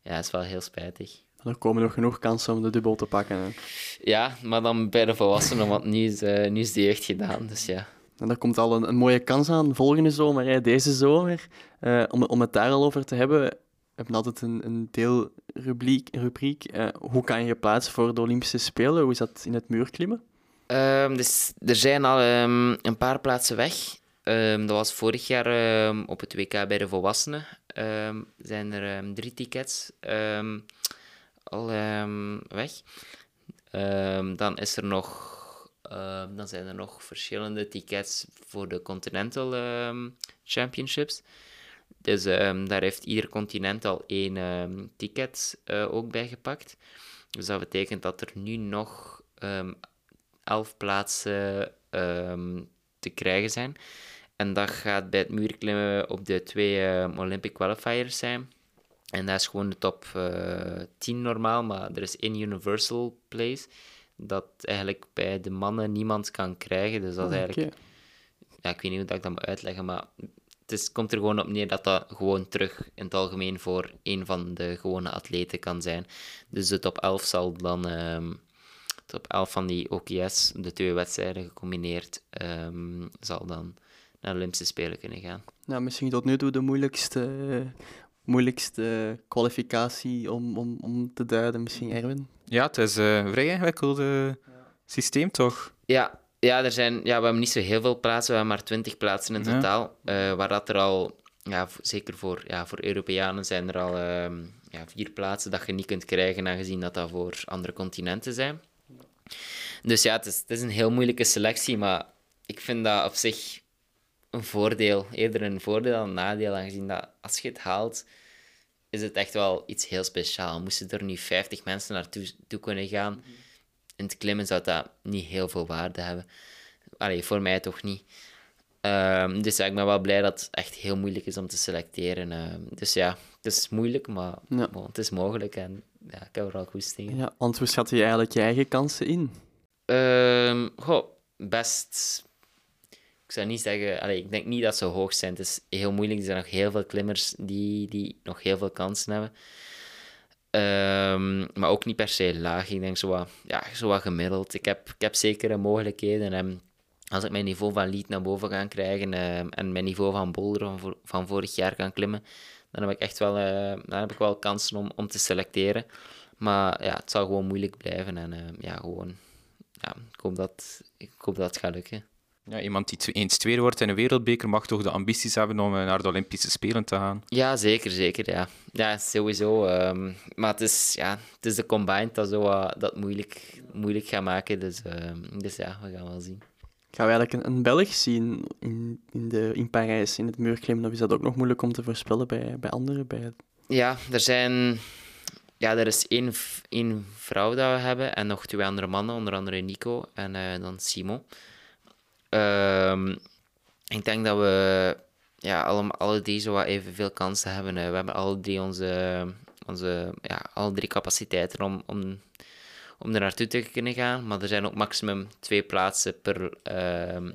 ja, het is wel heel spijtig. Er komen nog genoeg kansen om de dubbel te pakken. Hè? Ja, maar dan bij de volwassenen, want nu is, uh, nu is de jeugd gedaan. Dus ja. En daar komt al een, een mooie kans aan volgende zomer, hè, deze zomer. Uh, om, om het daar al over te hebben, we hebben altijd een, een deelrubriek. Rubriek. Uh, hoe kan je je plaatsen voor de Olympische Spelen? Hoe is dat in het muurklimmen? Um, dus er zijn al um, een paar plaatsen weg. Um, dat was vorig jaar op het WK bij de volwassenen. zijn er drie tickets al weg. dan is er nog Ehm, dan zijn er nog verschillende tickets voor de Continental ehm, Championships. Dus ehm, daar heeft ieder continent al één ticket uh, ook bij gepakt. Dus dat betekent dat er nu nog elf plaatsen te krijgen zijn. En dat gaat bij het muurklimmen op de twee Olympic qualifiers zijn. En dat is gewoon de top uh, eh, 10 normaal, maar er is één universal place dat eigenlijk bij de mannen niemand kan krijgen. Dus dat is ah, eigenlijk... Ja, ik weet niet hoe dat ik dat moet uitleggen, maar het is, komt er gewoon op neer dat dat gewoon terug in het algemeen voor een van de gewone atleten kan zijn. Dus de top 11 zal dan... Um, top 11 van die OKS, de twee wedstrijden gecombineerd, um, zal dan naar de Olympische Spelen kunnen gaan. Nou, misschien tot nu toe de moeilijkste, moeilijkste kwalificatie om, om, om te duiden, misschien Erwin? Ja, het is een vrij ingewikkeld systeem, toch? Ja, ja, er zijn, ja, we hebben niet zo heel veel plaatsen, we hebben maar 20 plaatsen in totaal. Uh, waar dat er al, ja, zeker voor, ja, voor Europeanen zijn er al uh, ja, vier plaatsen dat je niet kunt krijgen, aangezien dat dat voor andere continenten zijn. Dus ja, het is, het is een heel moeilijke selectie, maar ik vind dat op zich een voordeel. Eerder een voordeel dan een nadeel, aangezien dat als je het haalt, is het echt wel iets heel speciaals. Moesten er nu 50 mensen naartoe toe kunnen gaan, mm in het klimmen zou dat niet heel veel waarde hebben. Allee, voor mij toch niet. Um, dus ja, ik ben wel blij dat het echt heel moeilijk is om te selecteren. Uh, dus ja, het is moeilijk, maar bon, het is mogelijk en ja, ik heb er al goed tegen. Ja, want hoe schat je eigenlijk je eigen kansen in? Um, goh, best zou niet zeggen, allee, ik denk niet dat ze hoog zijn. Het is heel moeilijk. Er zijn nog heel veel klimmers die, die nog heel veel kansen hebben. Um, maar ook niet per se laag. Ik denk zo wat, ja, zo wat gemiddeld. Ik heb, ik heb zekere mogelijkheden. En als ik mijn niveau van lead naar boven ga krijgen um, en mijn niveau van boulder van, van vorig jaar kan klimmen, dan heb ik echt wel, uh, dan heb ik wel kansen om, om te selecteren. Maar ja, het zal gewoon moeilijk blijven. En ja, gewoon, ja, ik, hoop dat, ik hoop dat het gaat lukken. Ja, iemand die eens tweede wordt in een wereldbeker mag toch de ambities hebben om eh, naar de Olympische Spelen te gaan? Ja, zeker, zeker. Ja, ja sowieso. Um, maar het is, ja, het is de combined dat zo, uh, dat moeilijk, moeilijk gaat maken. Dus, uh, dus ja, we gaan wel zien. Gaan we eigenlijk een, een Belg zien in, in, de, in Parijs, in het muurklimmen? Of is dat ook nog moeilijk om te voorspellen bij, bij anderen? Bij... Ja, er zijn... Ja, er is één, één vrouw dat we hebben en nog twee andere mannen, onder andere Nico en uh, dan Simon. Ehm, ik denk dat we ja, alle, alle drie zo wat evenveel kansen hebben. We hebben alle drie onze, onze ja, alle drie capaciteiten om, om om er naartoe te kunnen gaan. Maar er zijn ook maximum twee plaatsen per, uh,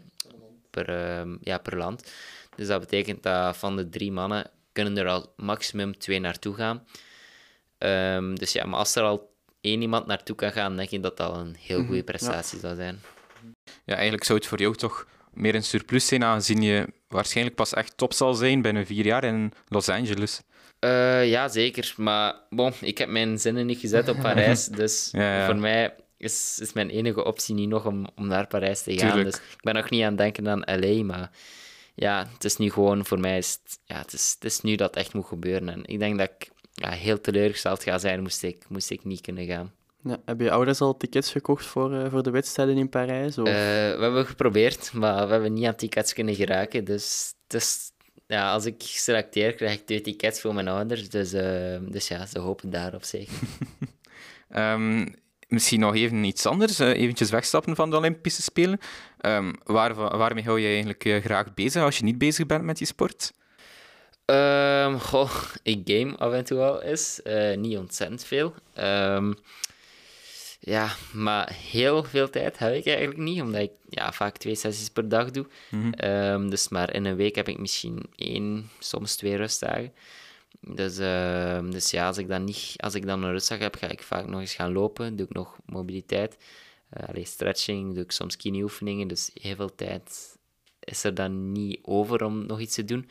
per, uh, ja, per land. Dus dat betekent dat van de drie mannen kunnen er al maximum twee naartoe gaan. Um, dus ja, maar als er al één iemand naartoe kan gaan, denk ik dat dat al een heel goede mhm, prestatie zou zijn. Ja, eigenlijk zou het voor jou toch meer een surplus zijn, aangezien je waarschijnlijk pas echt top zal zijn binnen vier jaar in Los Angeles. Uh, ja, zeker. Maar bon, ik heb mijn zinnen niet gezet op Parijs. Dus voor mij is, is mijn enige optie niet nog om, om naar Parijs te gaan. Dus ik ben nog niet aan het denken aan LA. Maar ja, het is nu gewoon voor mij. Is het, ja, het, is, het is nu dat echt moet gebeuren. En ik denk dat ik ja, heel teleurgesteld ga zijn moest ik, moest ik niet kunnen gaan. Ja, heb je ouders al tickets gekocht voor, uh, voor de wedstrijden in Parijs? Of? Uh, we hebben geprobeerd, maar we hebben niet aan tickets kunnen geraken. Dus het is, ja, als ik selecteer, krijg ik twee tickets voor mijn ouders. Dus, uh, dus ja, ze hopen daarop zeker. um, misschien nog even iets anders, uh, eventjes wegstappen van de Olympische Spelen. Um, waar, waarmee hou je eigenlijk uh, graag bezig als je niet bezig bent met die sport? Um, goh, ik game af en toe al eens. niet ontzettend veel. Ja, maar heel veel tijd heb ik eigenlijk niet, omdat ik ja, vaak twee sessies per dag doe. Mhm. Ehm, dus maar in een week heb ik misschien één, soms twee rustdagen. Dus, uh, dus ja, als ik, dan niet, als ik dan een rustdag heb, ga ik vaak nog eens gaan lopen. Doe ik nog mobiliteit. Uh, allee, stretching, doe ik soms kineoefeningen. Dus heel veel tijd is er dan niet over om nog iets te doen.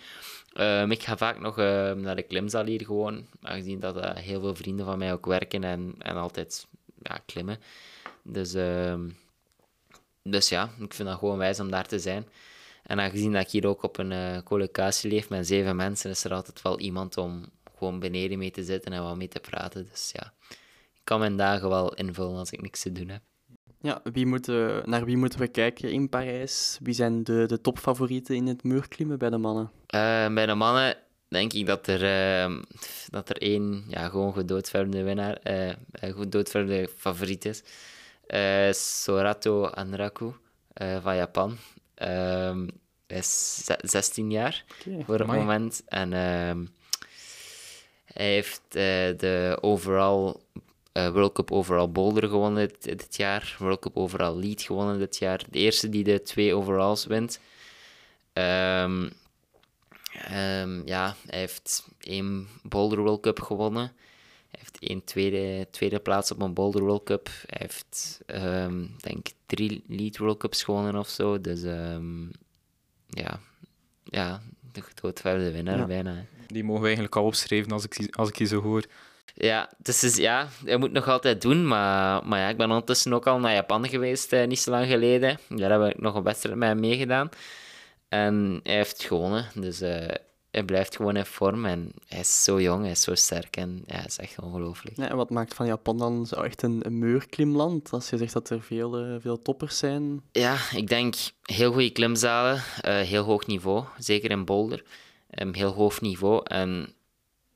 Um, ik ga vaak nog uh, naar de klimzaal hier gewoon, aangezien dat uh, heel veel vrienden van mij ook werken en, en altijd ja, klimmen. Dus, uh, dus ja, ik vind dat gewoon wijs om daar te zijn. En aangezien dat ik hier ook op een uh, collocatie leef met zeven mensen, is er altijd wel iemand om gewoon beneden mee te zitten en wat mee te praten. Dus ja, ik kan mijn dagen wel invullen als ik niks te doen heb. Ja, wie moeten, naar wie moeten we kijken in Parijs? Wie zijn de, de topfavorieten in het muurklimmen bij de mannen? Uh, bij de mannen denk ik dat er, uh, dat er één ja, gewoon gedoodverfde winnaar, uh, gedoodverfde favoriet is. Uh, Sorato Anraku van Japan. Um, hij is 16 jaar voor het moment. En ehm, hij heeft de overall World Cup overall boulder gewonnen dit, dit, jaar. World Cup overall lead gewonnen dit jaar. De eerste die de twee overalls wint. Um, Um, ja, hij heeft één Boulder World Cup gewonnen. Hij heeft één tweede, tweede plaats op een Boulder World Cup. Hij heeft, um, denk drie Lead World Cups gewonnen of zo. Dus um, ja, ja, de gedoodverde winnaar ja. bijna. Die mogen we eigenlijk al opschrijven als ik, als ik je zo hoor. Ja, dus is, ja, hij moet nog altijd doen. Maar, maar ja, ik ben ondertussen ook al naar Japan geweest, eh, niet zo lang geleden. Daar heb ik nog een wedstrijd met hem meegedaan. En hij heeft gewonnen. Dus uh, hij blijft gewoon in vorm. En hij is zo jong, hij is zo sterk. En ja, het is echt ongelooflijk. Ja, en wat maakt van Japan dan zo echt een, een muurklimland? Als je zegt dat er veel, uh, veel toppers zijn. Ja, ik denk heel goede klimzalen. Uh, heel hoog niveau. Zeker in Boulder. Um, heel hoog niveau. En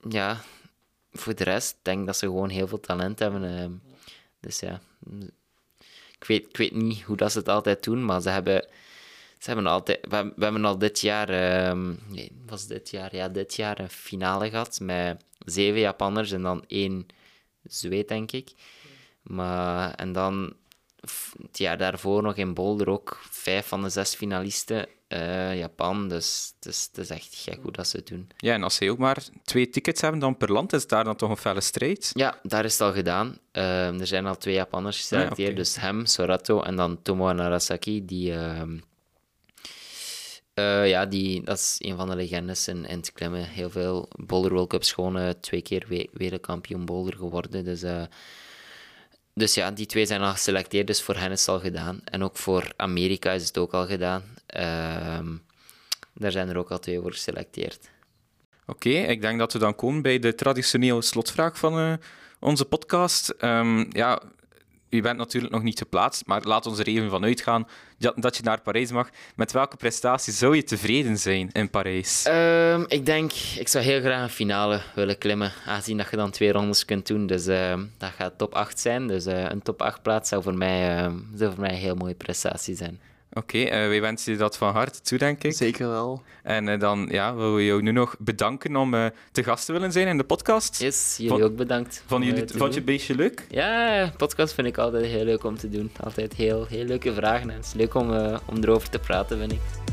ja, voor de rest denk ik dat ze gewoon heel veel talent hebben. Uh, dus ja, ik weet, ik weet niet hoe dat ze het altijd doen, maar ze hebben ze hebben altijd, we, we hebben al dit jaar, um, nee, was dit jaar? Ja, dit jaar een finale gehad met zeven Japanners en dan één Zweed, denk ik. Maar, en dan het jaar daarvoor nog in Boulder ook vijf van de zes finalisten uh, Japan. Dus het is, het is echt gek hoe dat ze het doen. Ja, en als ze ook maar twee tickets hebben dan per land, is daar dan toch een felle strijd? Ja, daar is het al gedaan. Uh, er zijn al twee Japanners geselecteerd. Ah, okay. Dus hem, Sorato en dan Tomo Narasaki, die... Uh, uh, ja, die, dat is een van de legendes in, in het klimmen. Heel veel Boulder World Cups gewonnen, twee keer we wereldkampioen boulder geworden. Dus, uh, dus ja, die twee zijn al geselecteerd, dus voor hen is het al gedaan. En ook voor Amerika is het ook al gedaan. Uh, daar zijn er ook al twee voor geselecteerd. Oké, ik denk dat we dan komen bij de traditionele slotvraag van onze podcast. Um, ja, je bent natuurlijk nog niet geplaatst, maar laat ons er even van uitgaan dat je naar Parijs mag. Met welke prestatie zou je tevreden zijn in Parijs? Ehm, ik denk, ik zou heel graag een finale willen klimmen, aangezien dat je dan twee rondes kunt doen. Dus ehm, dat gaat top 8 zijn. Dus uh, een top 8 plaats zou voor mij, uh, zou voor mij een heel mooie prestatie zijn. Oké, okay, uh, wij wensen je dat van harte toe, denk ik. Zeker wel. En uh, dan ja, willen we jou nu nog bedanken om uh, te gast te willen zijn in de podcast. Yes, jullie ook bedankt. Van jullie, vond je het beetje leuk? Ja, podcast vind ik altijd heel leuk om te doen. Altijd heel, heel leuke vragen en het is leuk om, om erover te praten, vind ik.